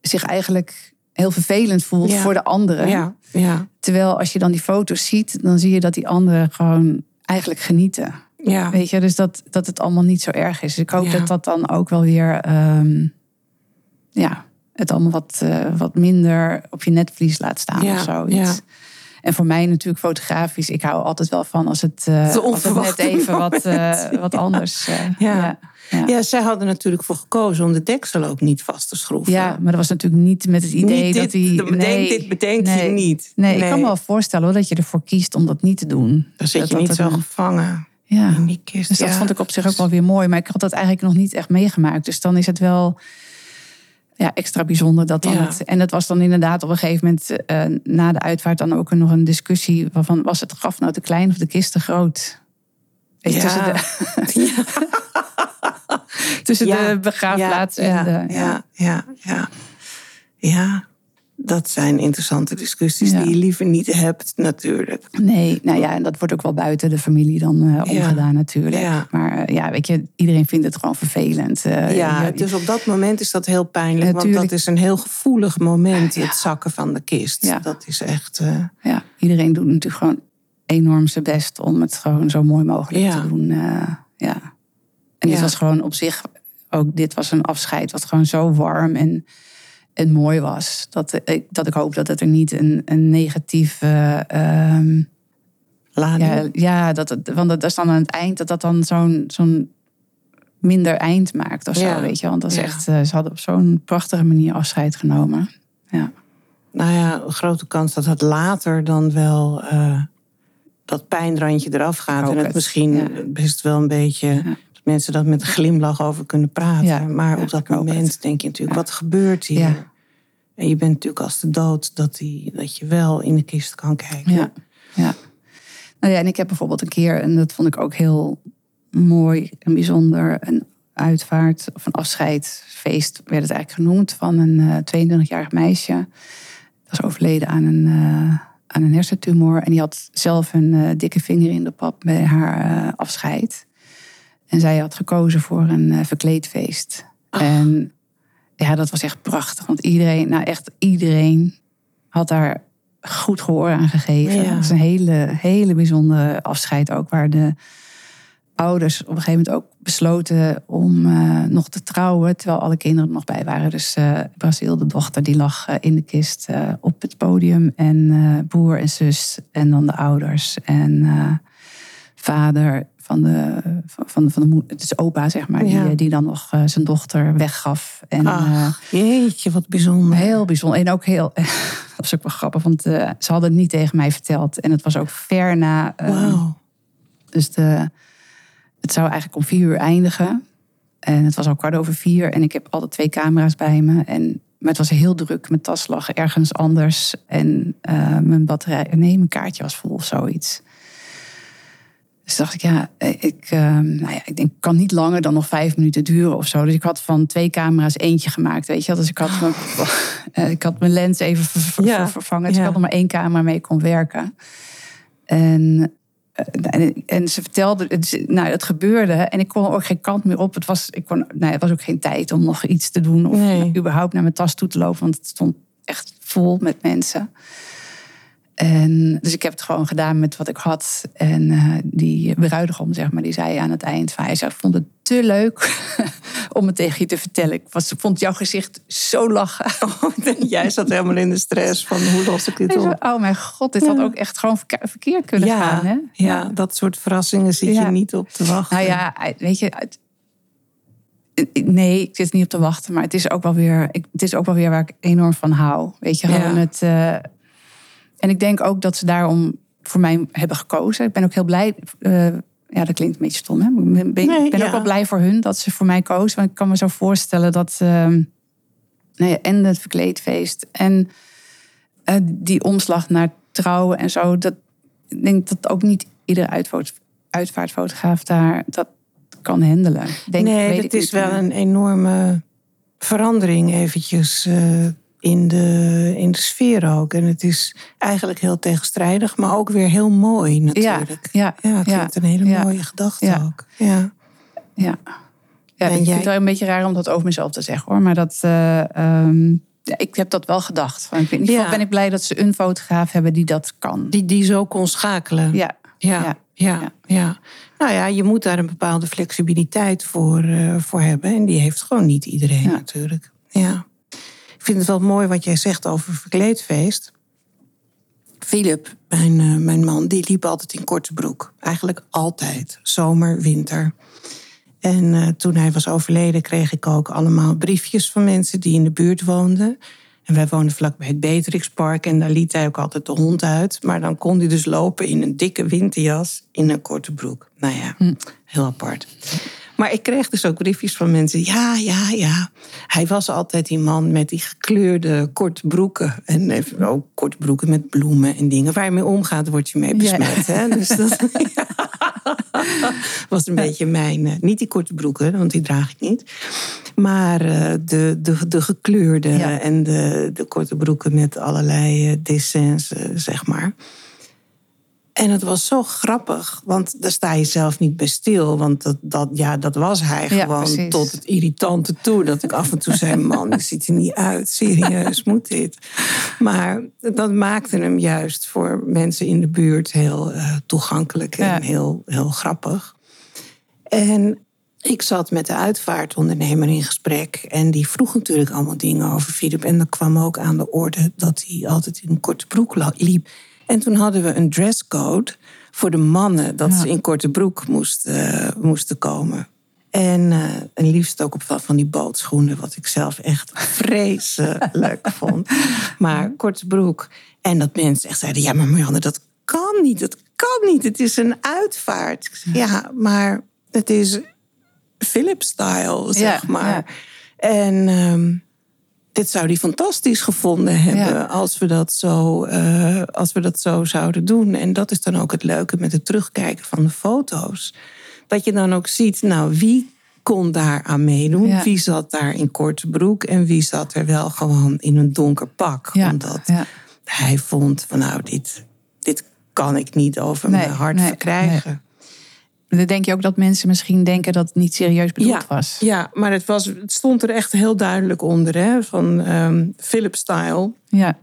zich eigenlijk heel vervelend voelt ja. voor de anderen. Ja. Ja. Terwijl als je dan die foto's ziet, dan zie je dat die anderen gewoon eigenlijk genieten. Ja. Weet je, dus dat, dat het allemaal niet zo erg is. Dus ik hoop dat dat dan ook wel weer, um, ja, het allemaal wat, uh, wat minder op je netvlies laat staan Ja. of zoiets. Ja. En voor mij natuurlijk fotografisch. Ik hou altijd wel van als het, uh, De als het net even wat, uh, momenten. wat anders. uh, Ja. ja. Ja. Zij hadden natuurlijk voor gekozen om de deksel ook niet vast te schroeven. Ja, maar dat was natuurlijk niet met het idee Niet dat hij. bedenk nee, dit bedenk nee. je niet. Nee, ik kan me wel voorstellen hoor, dat je ervoor kiest om dat niet te doen. Dan zit Dat je dat niet zo dan- gevangen Ja. in die kist. Dus dat Ja. vond ik op zich ook wel weer mooi. Maar ik had dat eigenlijk nog niet echt meegemaakt. Dus dan is het wel. Ja, extra bijzonder dat dan Ja. het. En het was dan inderdaad op een gegeven moment eh, na de uitvaart dan ook nog een discussie waarvan was het graf nou te klein of de kist te groot? Weet je, Tussen, de, tussen Ja. de begraafplaats en ja, de. ja, ja, ja, ja. Dat zijn interessante discussies Ja. die je liever niet hebt, natuurlijk. Nee, nou ja, en dat wordt ook wel buiten de familie dan eh, Ja. omgedaan natuurlijk. Ja. Maar eh, ja, weet je, iedereen vindt het gewoon vervelend. Eh, Ja, dus op dat moment is dat heel pijnlijk. Want dat is een heel gevoelig moment, het zakken van de kist. Ja. Dat is echt... ja, iedereen doet natuurlijk gewoon enorm zijn best om het gewoon zo mooi mogelijk te doen. ja. En dit was gewoon op zich, ook dit was een afscheid wat gewoon zo warm en, en mooi was. Dat ik, dat ik hoop dat het er niet een, een negatief. eh, ehm, lading. ja, ja, dat het, want dat is dan aan het eind dat dat dan zo'n zo'n minder eind maakt of zo, Ja. weet je. Want dat is Ja. echt, eh, ze hadden op zo'n prachtige manier afscheid genomen. Ja. Nou ja, een grote kans dat het later dan wel eh, dat pijnrandje eraf gaat. En het het, misschien best wel een beetje... mensen dat met een glimlach over kunnen praten. Ja, maar ja, op dat moment het. denk je natuurlijk, wat gebeurt hier? Ja. En je bent natuurlijk als de dood dat, die, dat je wel in de kist kan kijken. Ja, ja. Nou ja, en ik heb bijvoorbeeld een keer, en dat vond ik ook heel mooi en bijzonder, een uitvaart of een afscheidsfeest werd het eigenlijk genoemd van een eh 22-jarig meisje. Dat was overleden aan een, eh, aan een hersentumor en die had zelf een eh, dikke vinger in de pap bij haar eh, afscheid. En zij had gekozen voor een eh, verkleedfeest. En ja, dat was echt prachtig, want iedereen, nou echt iedereen had daar goed gehoor aan gegeven. Ja. Het was een hele, hele bijzondere afscheid ook, waar de ouders op een gegeven moment ook besloten om eh, nog te trouwen, terwijl alle kinderen er nog bij waren. Dus eh Brazil, de dochter, die lag in de kist op het podium. En broer en zus en dan de ouders. En vader van de, van, van, de moeder, het is opa zeg maar, Ja. die, die dan nog eh, zijn dochter weggaf. En, eh, Ach, jeetje, wat bijzonder. Heel bijzonder. En ook heel. Dat was ook wel grappig, want eh, ze hadden het niet tegen mij verteld. En het was ook ver na. eh, Wauw. Dus de, het zou eigenlijk om vier uur eindigen. En het was al kwart over vier. En ik heb altijd twee camera's bij me. En, maar het was heel druk. Mijn tas lag ergens anders. En eh, mijn batterij. Nee, mijn kaartje was vol of zoiets. Dus dacht ik, ja, ik, eh, nou ja, ik denk, kan niet langer dan nog vijf minuten duren of zo. Dus ik had van twee camera's eentje gemaakt, weet je wel. Dus ik had, mijn, eh, ik had mijn lens even ver- ver- Ja, vervangen. Dus ja. ik had nog maar één camera mee kon werken. En, eh, en, en ze vertelde, het, nou, het gebeurde en ik kon er ook geen kant meer op. Het was, ik kon, nou, het was ook geen tijd om nog iets te doen of Nee. überhaupt naar mijn tas toe te lopen, want het stond echt vol met mensen. En dus ik heb het gewoon gedaan met wat ik had. En eh, die bruidegom, zeg maar, die zei aan het eind van... hij zei, vond het te leuk om het tegen je te vertellen. Ik was, vond jouw gezicht zo lachen. Jij zat helemaal in de stress van hoe los ik dit op. oh mijn god, dit had ook echt gewoon verke- verkeerd kunnen Ja, gaan. Hè? ja, dat soort verrassingen zit Ja. je niet op te wachten. Nou ja, weet je... Nee, ik zit niet op te wachten, maar het is ook wel weer, het is ook wel weer waar ik enorm van hou. Weet je, Ja. gewoon het. eh, en ik denk ook dat ze daarom voor mij hebben gekozen. Ik ben ook heel blij. eh, ja, dat klinkt een beetje stom, hè? Ik ben, Nee, ik ben ja. ook wel blij voor hun dat ze voor mij kozen. Want ik kan me zo voorstellen dat. nou ja, en het verkleedfeest en eh, die omslag naar trouwen en zo. Dat, ik denk dat ook niet iedere uitvaart, uitvaartfotograaf daar dat kan handelen. Denk, nee, weet het ik is wel een enorme verandering eventjes in, de, in de sfeer ook. En het is eigenlijk heel tegenstrijdig, maar ook weer heel mooi natuurlijk. Ja, Ja, het ja, vindt een hele mooie gedachte ook. Ja. Ja, ja ik vind jij- het wel een beetje raar om dat over mezelf te zeggen hoor. Maar dat, eh, ehm, ik heb dat wel gedacht. Van, ik in ieder geval Ja. ben ik blij dat ze een fotograaf hebben die dat kan. Die, die zo kon schakelen. Ja, Ja, Ja. ja. Nou ja, je moet daar een bepaalde flexibiliteit voor, eh, voor hebben. En die heeft gewoon niet iedereen natuurlijk. Ja. Ik vind het wel mooi wat jij zegt over verkleedfeest. Philip, mijn, eh, mijn man, die liep altijd in korte broek. Eigenlijk altijd. Zomer, winter. En eh, toen hij was overleden, kreeg ik ook allemaal briefjes van mensen die in de buurt woonden. En wij woonden vlakbij het Beatrixpark en daar liet hij ook altijd de hond uit. Maar dan kon hij dus lopen in een dikke winterjas in een korte broek. Nou ja, heel apart. Maar ik kreeg dus ook briefjes van mensen. Ja, ja, ja. Hij was altijd die man met die gekleurde korte broeken. En even ook korte broeken met bloemen en dingen. Waar je mee omgaat, word je mee besmet. Hè? Dus dat was een beetje mijn... eh, niet die korte broeken, want die draag ik niet. Maar eh, de, de, de gekleurde Ja. en de, de korte broeken met allerlei eh, dessins, zeg maar. En het was zo grappig, want daar sta je zelf niet bij stil. Want dat, dat, ja, dat was hij Ja, gewoon precies. tot het irritante toe. Dat ik af en toe zei, man, die ziet er niet uit. Serieus, moet dit? Maar dat maakte hem juist voor mensen in de buurt heel eh, toegankelijk en Ja. heel, heel grappig. En ik zat met de uitvaartondernemer in gesprek. En die vroeg natuurlijk allemaal dingen over Philip. En dan kwam ook aan de orde dat hij altijd in een korte broek liep. En toen hadden we een dresscode voor de mannen. Dat Ja. ze in korte broek moesten, eh, moesten komen. En, eh, en liefst ook op van- van die bootschoenen. Wat ik zelf echt vreselijk vond. Maar korte broek. En dat mensen echt zeiden, ja maar Marianne, dat kan niet. Dat kan niet. Het is een uitvaart. Zeg, ja, maar het is Philip-style, zeg Ja, maar. ja. En ehm, dit zou hij fantastisch gevonden hebben Ja. als, we dat zo, eh, als we dat zo zouden doen. En dat is dan ook het leuke met het terugkijken van de foto's. Dat je dan ook ziet, nou, wie kon daar aan meedoen? Ja. Wie zat daar in korte broek en wie zat er wel gewoon in een donker pak? Ja, Omdat hij vond van nou, dit, dit kan ik niet over Nee, mijn hart nee, verkrijgen. Dan denk je ook dat mensen misschien denken dat het niet serieus bedoeld was. Ja, maar het, was, het stond er echt heel duidelijk onder. Hè? Van ehm Philip Style, Ja.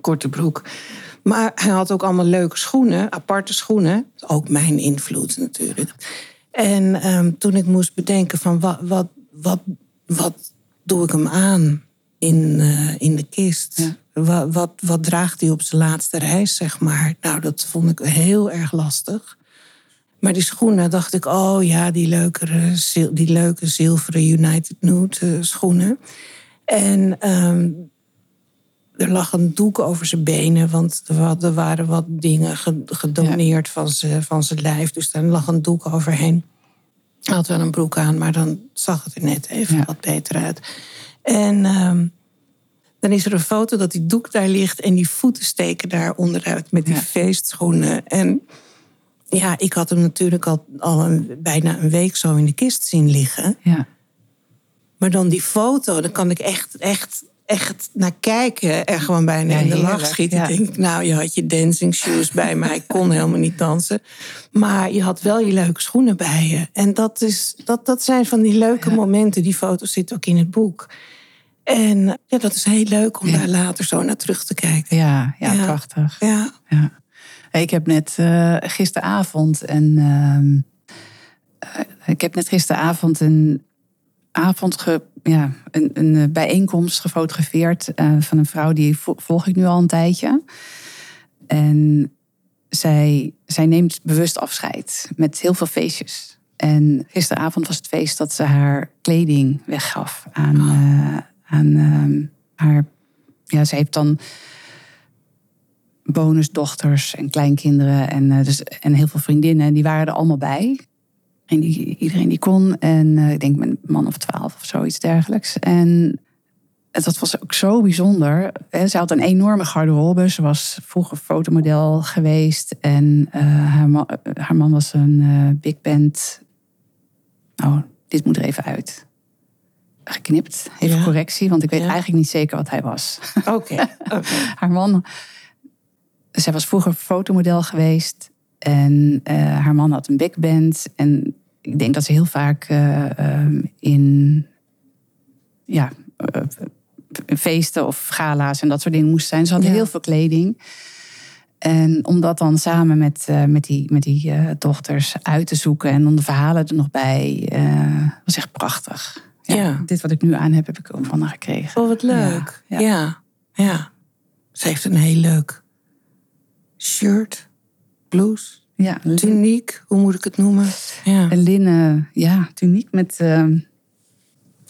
korte broek. Maar hij had ook allemaal leuke schoenen, aparte schoenen. Ook mijn invloed natuurlijk. En ehm, toen ik moest bedenken van wat, wat, wat, wat doe ik hem aan in, eh, in de kist? Ja. Wat, wat, wat draagt hij op zijn laatste reis, zeg maar? Nou, dat vond ik heel erg lastig. Maar die schoenen dacht ik, oh ja, die leuke, zil- die leuke zilveren United Nude eh, schoenen. En ehm, er lag een doek over zijn benen, want er wa- waren wat dingen ge- gedoneerd van zijn van zijn lijf. Dus daar lag een doek overheen. Hij had wel een broek aan, maar dan zag het er net even Ja. wat beter uit. En ehm, dan is er een foto dat die doek daar ligt en die voeten steken daar onderuit met die Ja. feestschoenen. En ja, ik had hem natuurlijk al, al een, bijna een week zo in de kist zien liggen. Ja. Maar dan die foto, dan kan ik echt, echt, echt naar kijken. En gewoon bijna Ja, in de lach schieten. ja. Ik denk, nou, je had je dancing shoes bij, maar ik kon helemaal niet dansen. Maar je had wel je leuke schoenen bij je. En dat, is, dat, dat zijn van die leuke momenten. Die foto's zitten ook in het boek. En ja, dat is heel leuk om daar later zo naar terug te kijken. Ja, ja, prachtig. Ja, Ik heb net eh, gisteravond een. ehm, eh, ik heb net gisteravond een avond ge, ja, een, een eh, bijeenkomst gefotografeerd van een vrouw die vo- volg ik nu al een tijdje. En zij, zij neemt bewust afscheid met heel veel feestjes. En gisteravond was het feest dat ze haar kleding weggaf aan, eh, aan ehm, haar. Ja, ze heeft dan bonusdochters en kleinkinderen en, eh, dus, en heel veel vriendinnen. Die waren er allemaal bij. En die, iedereen die kon. En eh, ik denk met een man of twaalf of zoiets dergelijks. En dat was ook zo bijzonder. Ze had een enorme garderobe. Ze was vroeger fotomodel geweest. En eh, haar, man, haar man was een big band. Oh, dit moet er even uit. Geknipt. Even Ja. correctie, want ik weet Ja. eigenlijk niet zeker wat hij was. oké. oké. haar man. Zij was vroeger fotomodel geweest. En eh, haar man had een big band. En ik denk dat ze heel vaak eh, ehm, in ja, eh, feesten of gala's en dat soort dingen moest zijn. Ze hadden Ja. heel veel kleding. En om dat dan samen met, met die, met die dochters uit te zoeken en dan de verhalen er nog bij, was echt prachtig. Ja. Dit wat ik nu aan heb, heb ik ook van haar gekregen. Oh, wat leuk. Ja, Ja, ja. ja. Ze heeft een heel leuk shirt, blouse, Ja, tuniek, hoe moet ik het noemen? Ja. Een linnen ja, tuniek met. ehm,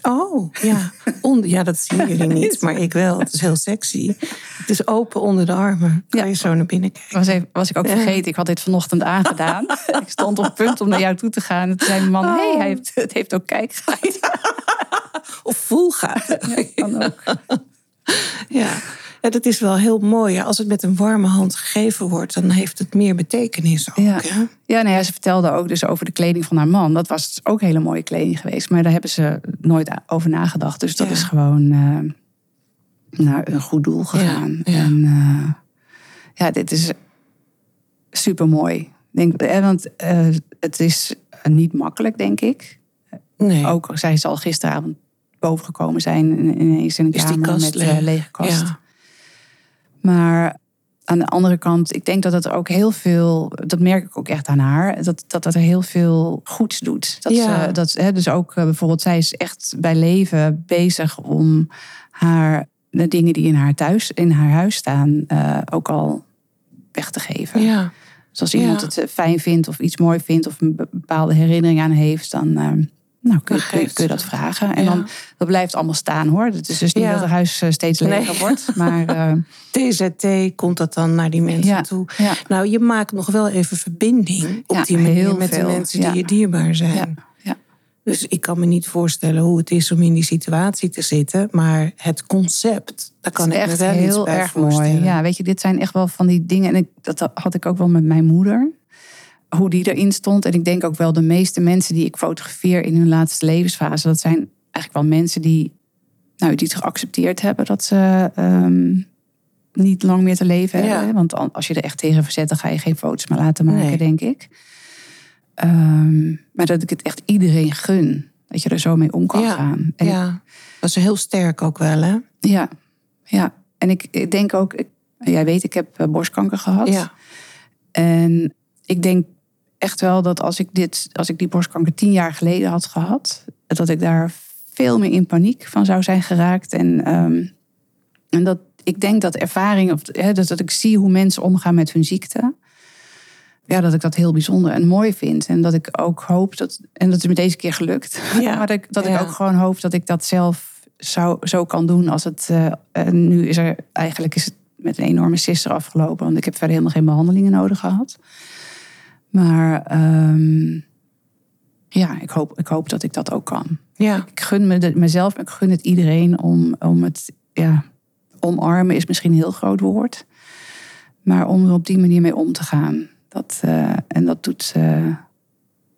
Oh, ja. Onder, ja, dat zien jullie niet, maar ik wel. Het is heel sexy. Het is open onder de armen. Kan Ja. je zo naar binnen kijken? Was, even, was ik ook vergeten. Ik had dit vanochtend aangedaan. ik stond op punt om naar jou toe te gaan. En toen zei mijn man, Oh. hey, hij heeft, het heeft ook kijkgaat. Of voel gaat. Ja, kan ook. Ja. Ja, dat is wel heel mooi. Ja, Als het met een warme hand gegeven wordt, dan heeft het meer betekenis ook. Ja. Hè? Ja, nou ja, ze vertelde ook dus over de kleding van haar man. Dat was ook hele mooie kleding geweest. Maar daar hebben ze nooit over nagedacht. Dus dat Ja. is gewoon eh, naar een goed doel gegaan. Ja. En eh, ja, dit is super mooi. Denk, eh, want het is niet makkelijk, denk ik. Nee. Ook zij zal gisteravond bovengekomen zijn in- ineens in een kamer met eh, lege kast. Ja. Maar aan de andere kant, ik denk dat het ook heel veel, dat merk ik ook echt aan haar, dat dat, dat er heel veel goeds doet. Dat Ja. ze, dat, hè, dus ook eh, bijvoorbeeld, zij is echt bij leven bezig om haar, de dingen die in haar thuis, in haar huis staan, eh, ook al weg te geven. Ja. Dus als iemand Ja. het fijn vindt of iets mooi vindt of een be- bepaalde herinnering aan heeft, dan eh, nou, kun, je- kun, kun dat vragen. En Ja. dan dat blijft allemaal staan hoor. Het is dus niet Ja. dat het huis eh, steeds leger Nee. wordt. Maar eh, TZT komt dat dan naar die mensen Ja, toe. Nou, je maakt nog wel even verbinding op die manier met veel, de mensen die je dierbaar zijn. Dus ik kan me niet voorstellen hoe het is om in die situatie te zitten. Maar het concept, daar kan ik me wel heel erg mooi. Ja, weet je, dit zijn echt wel van die dingen. En ik, dat had ik ook wel met mijn moeder. Hoe die erin stond. En ik denk ook wel de meeste mensen die ik fotografeer in hun laatste levensfase. Dat zijn eigenlijk wel mensen die, nou, die het geaccepteerd hebben dat ze ehm, niet lang meer te leven Ja. hebben. Want an- als je er echt tegen verzet, dan ga je geen foto's meer laten maken, Nee. denk ik. Ehm, maar dat ik het echt iedereen gun. Dat je er zo mee om kan Ja, gaan. En Ja, dat is heel sterk ook wel, hè? ja, ja. En ik, ik denk ook, ik- jij weet, ik heb eh, borstkanker gehad. Ja, En ik denk echt wel dat als ik, dit, als ik die borstkanker tien jaar geleden had gehad, dat ik daar veel meer in paniek van zou zijn geraakt. En, ehm, en dat ik denk dat ervaring, of, hè, dat, dat ik zie hoe mensen omgaan met hun ziekte. Ja, dat ik dat heel bijzonder en mooi vind. En dat ik ook hoop dat, en dat is me deze keer gelukt. Ja, maar dat, ik- dat ja. ik ook gewoon hoop dat ik dat zelf zou, zo kan doen als het. en nu is er eigenlijk is het met een enorme sister afgelopen. Want ik heb verder helemaal geen behandelingen nodig gehad. Maar ehm, ja, ik hoop, ik hoop dat ik dat ook kan. ja, Ik gun me de- mezelf, maar ik gun het iedereen om, om het. Ja, omarmen is misschien een heel groot woord. Maar om er op die manier mee om te gaan. Dat, eh, en dat doet eh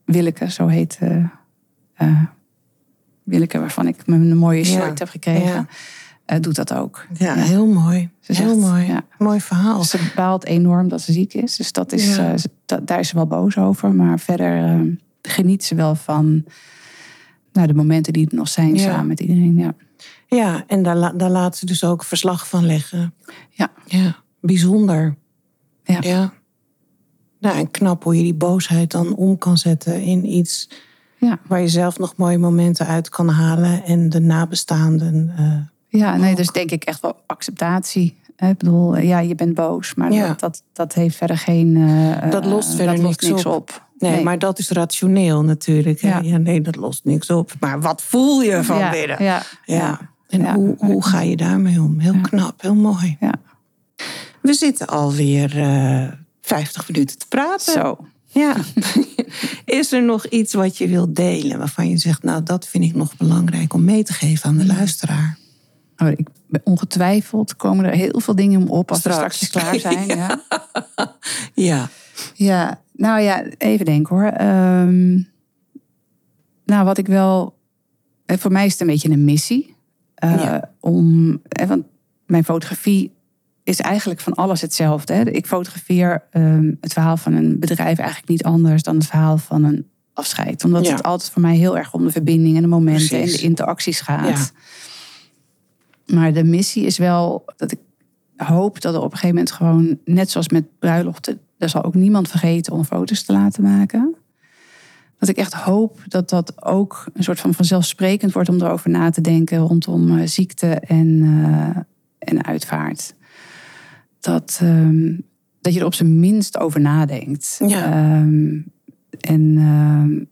Willeke, zo heet eh, Willeke, waarvan ik een mooie Ja, shirt heb gekregen. ja. Eh, doet dat ook. ja, heel mooi. Ze Heel zegt, mooi. ja. Mooi verhaal. Ze baalt enorm dat ze ziek is. Dus dat is, Ja. eh, daar is ze wel boos over. Maar verder eh, geniet ze wel van nou, de momenten die er nog zijn samen met iedereen. Ja. Ja, en daar, daar laat ze dus ook verslag van leggen. Ja. Ja, bijzonder. Ja. ja. Nou, en knap hoe je die boosheid dan om kan zetten in iets Ja. waar je zelf nog mooie momenten uit kan halen en de nabestaanden. Ja, nee, dus denk ik echt wel acceptatie. Ik bedoel, eh, ja, je bent boos, maar Ja. dat, dat, dat heeft verder geen. eh, Dat lost eh, verder dat lost niks op. op. nee, maar dat is rationeel natuurlijk. Ja. Ja. nee, dat lost niks op. Maar wat voel je van ja, binnen? Ja, Ja. En. Hoe, hoe ga je daarmee om? Heel knap, heel mooi. Ja. We zitten alweer eh 50 minuten te praten. Zo. Ja. Is er nog iets wat je wilt delen waarvan je zegt, nou dat vind ik nog belangrijk om mee te geven aan de luisteraar? Oh, ik ben ongetwijfeld komen er heel veel dingen om op als Straks. we straks klaar zijn. ja. Ja. Ja, nou ja, even denken hoor. Ehm, nou, wat ik wel. eh, Voor mij is het een beetje een missie. Eh, Ja. Om. eh, want mijn fotografie is eigenlijk van alles hetzelfde. Hè. Ik fotografeer ehm, het verhaal van een bedrijf eigenlijk niet anders dan het verhaal van een afscheid. Omdat Ja. het altijd voor mij heel erg om de verbinding en de momenten Precies. en de interacties gaat. Ja. Maar de missie is wel dat ik hoop dat er op een gegeven moment gewoon, net zoals met bruiloften, er zal ook niemand vergeten om foto's te laten maken. Dat ik echt hoop dat dat ook een soort van vanzelfsprekend wordt om erover na te denken rondom eh, ziekte en, eh, en uitvaart. Dat, ehm, dat je er op zijn minst over nadenkt. Ja. Ehm, en ehm,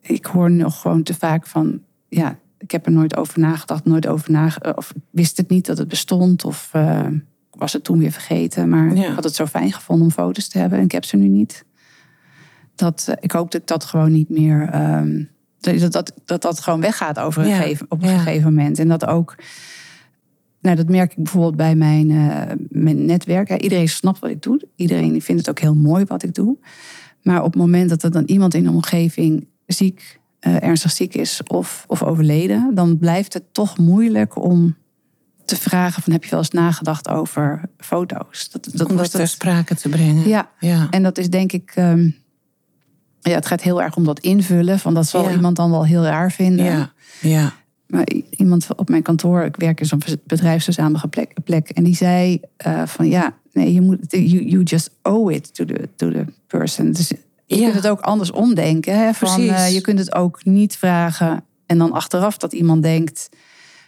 ik hoor nog gewoon te vaak van, ja, ik heb er nooit over nagedacht, nooit over nagedacht. Of wist het niet dat het bestond. Of uh, was het toen weer vergeten. Maar Ja. ik had het zo fijn gevonden om foto's te hebben. En ik heb ze nu niet. Dat, eh, ik hoop dat ik dat gewoon niet meer. ehm, dat, dat, dat dat gewoon weggaat over een Ja. gegeven, op een Ja. gegeven moment. En dat ook. Nou, dat merk ik bijvoorbeeld bij mijn, eh, mijn netwerk. Iedereen snapt wat ik doe. Iedereen vindt het ook heel mooi wat ik doe. Maar op het moment dat er dan iemand in de omgeving ziek, eh, ernstig ziek is of, of overleden, dan blijft het toch moeilijk om te vragen: van, heb je wel eens nagedacht over foto's? Dat, dat, Om dat ter sprake te brengen. ja, Ja. en dat is denk ik. ehm, ja, het gaat heel erg om dat invullen. Van dat zal Ja. iemand dan wel heel raar vinden. Ja. Ja. Maar iemand op mijn kantoor, ik werk in zo'n bedrijfsgezamenlijke plek, plek. En die zei eh, van ja, nee, je moet, you, you just owe it to the, to the person. Dus je kunt het ook anders omdenken. Hè? Van, eh, je kunt het ook niet vragen. En dan achteraf dat iemand denkt,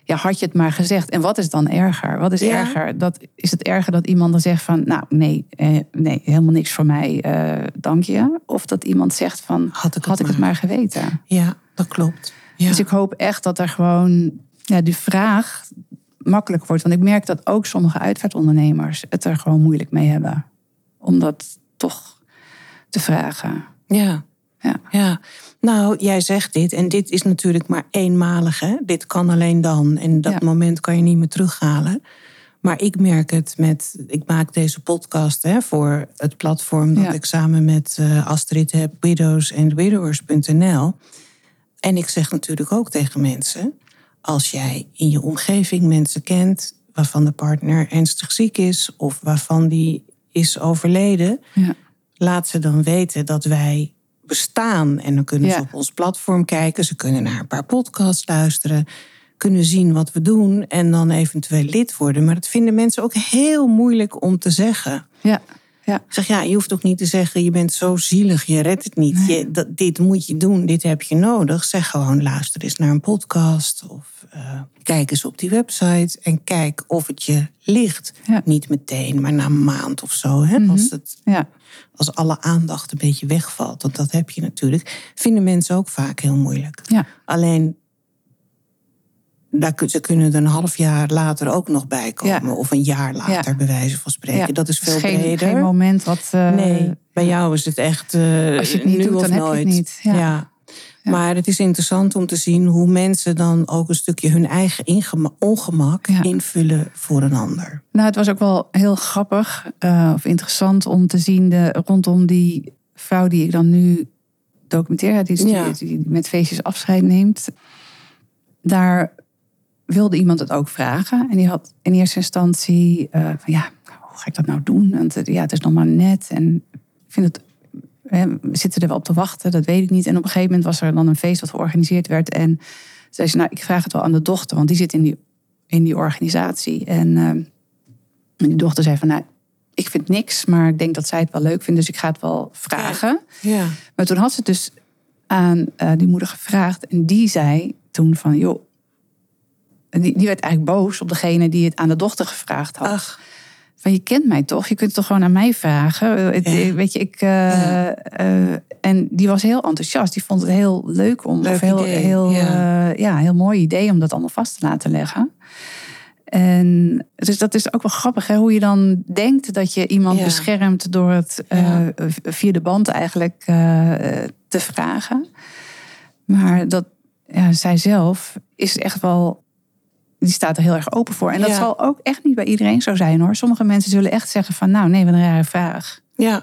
ja, had je het maar gezegd. En wat is dan erger? Wat is Ja. erger? Dat, is het erger dat iemand dan zegt van, nou nee, eh, nee helemaal niks voor mij, eh, dank je. Of dat iemand zegt van, Had ik het maar. geweten. Ja, dat klopt. Ja. Dus ik hoop echt dat er gewoon ja, die vraag makkelijk wordt. Want ik merk dat ook sommige uitvaartondernemers het er gewoon moeilijk mee hebben. Om dat toch te vragen. Ja. Ja. ja. Nou, jij zegt dit en dit is natuurlijk maar eenmalig. Hè? Dit kan alleen dan. En dat Ja. moment kan je niet meer terughalen. Maar ik merk het met. Ik maak deze podcast hè, voor het platform dat Ja. ik samen met eh, Astrid heb, widowsandwidowers.nl. En ik zeg natuurlijk ook tegen mensen: als jij in je omgeving mensen kent waarvan de partner ernstig ziek is of waarvan die is overleden, Ja. Laat ze dan weten dat wij bestaan. En dan kunnen ze Ja. op ons platform kijken. Ze kunnen naar een paar podcasts luisteren. Kunnen zien wat we doen. En dan eventueel lid worden. Maar dat vinden mensen ook heel moeilijk om te zeggen. Ja. Ja. Ik zeg, ja, je hoeft ook niet te zeggen... je bent zo zielig, je redt het niet. Je, dat, dit moet je doen, dit heb je nodig. Zeg gewoon, luister eens naar een podcast... of eh, kijk eens op die website... en kijk of het je ligt. Ja. Niet meteen, maar na een maand of zo. Hè, als, het, Ja. als alle aandacht een beetje wegvalt... want dat heb je natuurlijk... vinden mensen ook vaak heel moeilijk. Alleen, daar, ze kunnen er een half jaar later ook nog bij komen. Ja. Of een jaar later, Ja. bij wijze van spreken. Ja. Dat is veel geen, breder. geen moment wat. eh, Nee, bij jou is het echt eh, Als je het niet nu doet, of dan heb je het nooit. niet. Ja. Maar het is interessant om te zien hoe mensen dan ook een stukje hun eigen ongemak invullen voor een ander. Nou, het was ook wel heel grappig eh, of interessant om te zien de, rondom die vrouw die ik dan nu documenteer, die, die, die met feestjes afscheid neemt. Daar wilde iemand het ook vragen. En die had in eerste instantie eh, van ja, hoe ga ik dat nou doen? Want eh, ja, het is nog maar net. En ik vind het, we zitten er wel op te wachten, dat weet ik niet. En op een gegeven moment was er dan een feest wat georganiseerd werd. En zei ze, nou, ik vraag het wel aan de dochter, want die zit in die, in die organisatie. En eh, die dochter zei van, nou, ik vind niks, maar ik denk dat zij het wel leuk vindt, dus ik ga het wel vragen. Ja. Maar toen had ze het dus aan die moeder gevraagd en die zei toen van, joh, die, die werd eigenlijk boos op degene die het aan de dochter gevraagd had. Ach, Van je kent mij toch? Je kunt het toch gewoon aan mij vragen? Eh, Ja. Weet je, ik. eh, eh, en die was heel enthousiast. Die vond het heel leuk om. Leuk of heel, idee, heel, ja. ja, heel mooi idee om dat allemaal vast te laten leggen. En dus dat is ook wel grappig, hè? hoe je dan denkt dat je iemand Ja. beschermt door het Ja. via de band eigenlijk te vragen. Maar dat ja, zij zelf is echt wel, die staat er heel erg open voor. En dat Ja. zal ook echt niet bij iedereen zo zijn hoor. Sommige mensen zullen echt zeggen van, nou nee, wat een rare vraag. ja,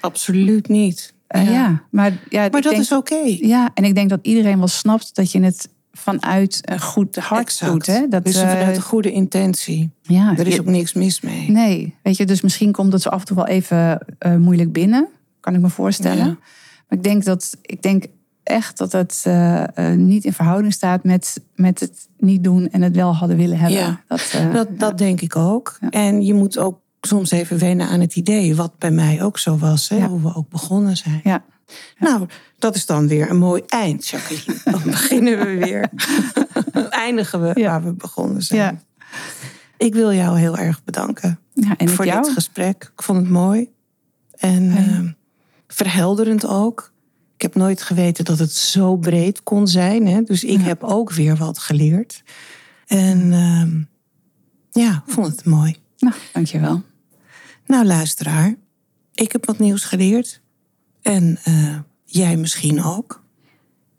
absoluut niet. Eh, ja. maar ja, Maar dat denk- is oké. Ja, en ik denk dat iedereen wel snapt dat je het vanuit een goed hart Exact. doet. Hè? Dat, dus eh, vanuit een goede intentie. ja, Er is je- ook niks mis mee. Nee, weet je, dus misschien komt het zo af en toe wel even eh, moeilijk binnen, kan ik me voorstellen. Ja. Maar ik denk dat ik denk echt dat het eh, eh, niet in verhouding staat met, met het niet doen en het wel hadden willen hebben. Ja. Dat, eh, Dat, dat denk ik ook. Ja. En je moet ook soms even wennen aan het idee, wat bij mij ook zo was, hè, Ja. hoe we ook begonnen zijn. ja. Nou, dat is dan weer een mooi eind, Jacqueline. Dan beginnen we weer. Eindigen we Ja. waar we begonnen zijn. Ja. Ik wil jou heel erg bedanken ja, en voor dit gesprek. Ik vond het mooi. En ehm, verhelderend ook. Ik heb nooit geweten dat het zo breed kon zijn. Hè? Dus ik Ja. heb ook weer wat geleerd. En ehm, ja, vond het mooi. Nou, dankjewel. Nou, luisteraar, ik heb wat nieuws geleerd. En eh, jij misschien ook.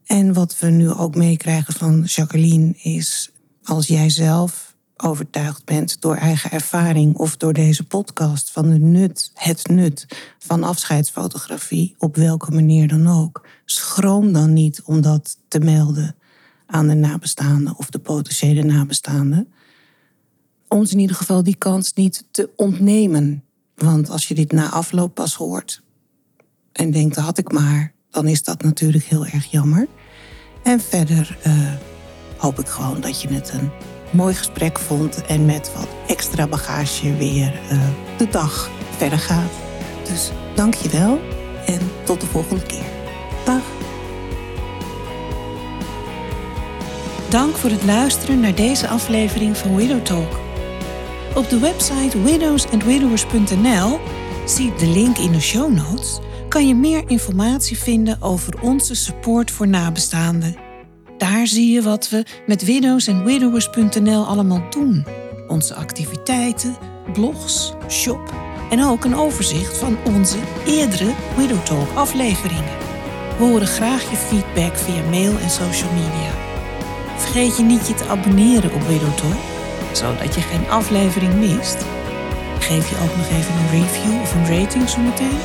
En wat we nu ook meekrijgen van Jacqueline is... als jij zelf overtuigd bent door eigen ervaring... of door deze podcast van de nut, het nut van afscheidsfotografie... op welke manier dan ook... schroom dan niet om dat te melden aan de nabestaanden... of de potentiële nabestaanden ons in ieder geval die kans niet te ontnemen. Want als je dit na afloop pas hoort en denkt, dat had ik maar, dan is dat natuurlijk heel erg jammer. En verder eh, hoop ik gewoon dat je het een mooi gesprek vond en met wat extra bagage weer eh, de dag verder gaat. Dus dank je wel en tot de volgende keer. Dag. Dank voor het luisteren naar deze aflevering van Widow Talk. Op de website widowsandwidowers.nl, zie de link in de show notes, kan je meer informatie vinden over onze support voor nabestaanden. Daar zie je wat we met widowsandwidowers.nl allemaal doen. Onze activiteiten, blogs, shop en ook een overzicht van onze eerdere Widow Talk afleveringen. We horen graag je feedback via mail en social media. Vergeet je niet je te abonneren op Widow Talk, zodat je geen aflevering mist. Geef je ook nog even een review of een rating zometeen.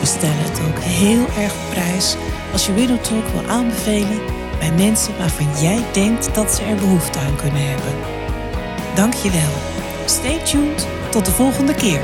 We stellen het ook heel erg op prijs als je Widow Talk wil aanbevelen bij mensen waarvan jij denkt dat ze er behoefte aan kunnen hebben. Dank je wel. Stay tuned. Tot de volgende keer.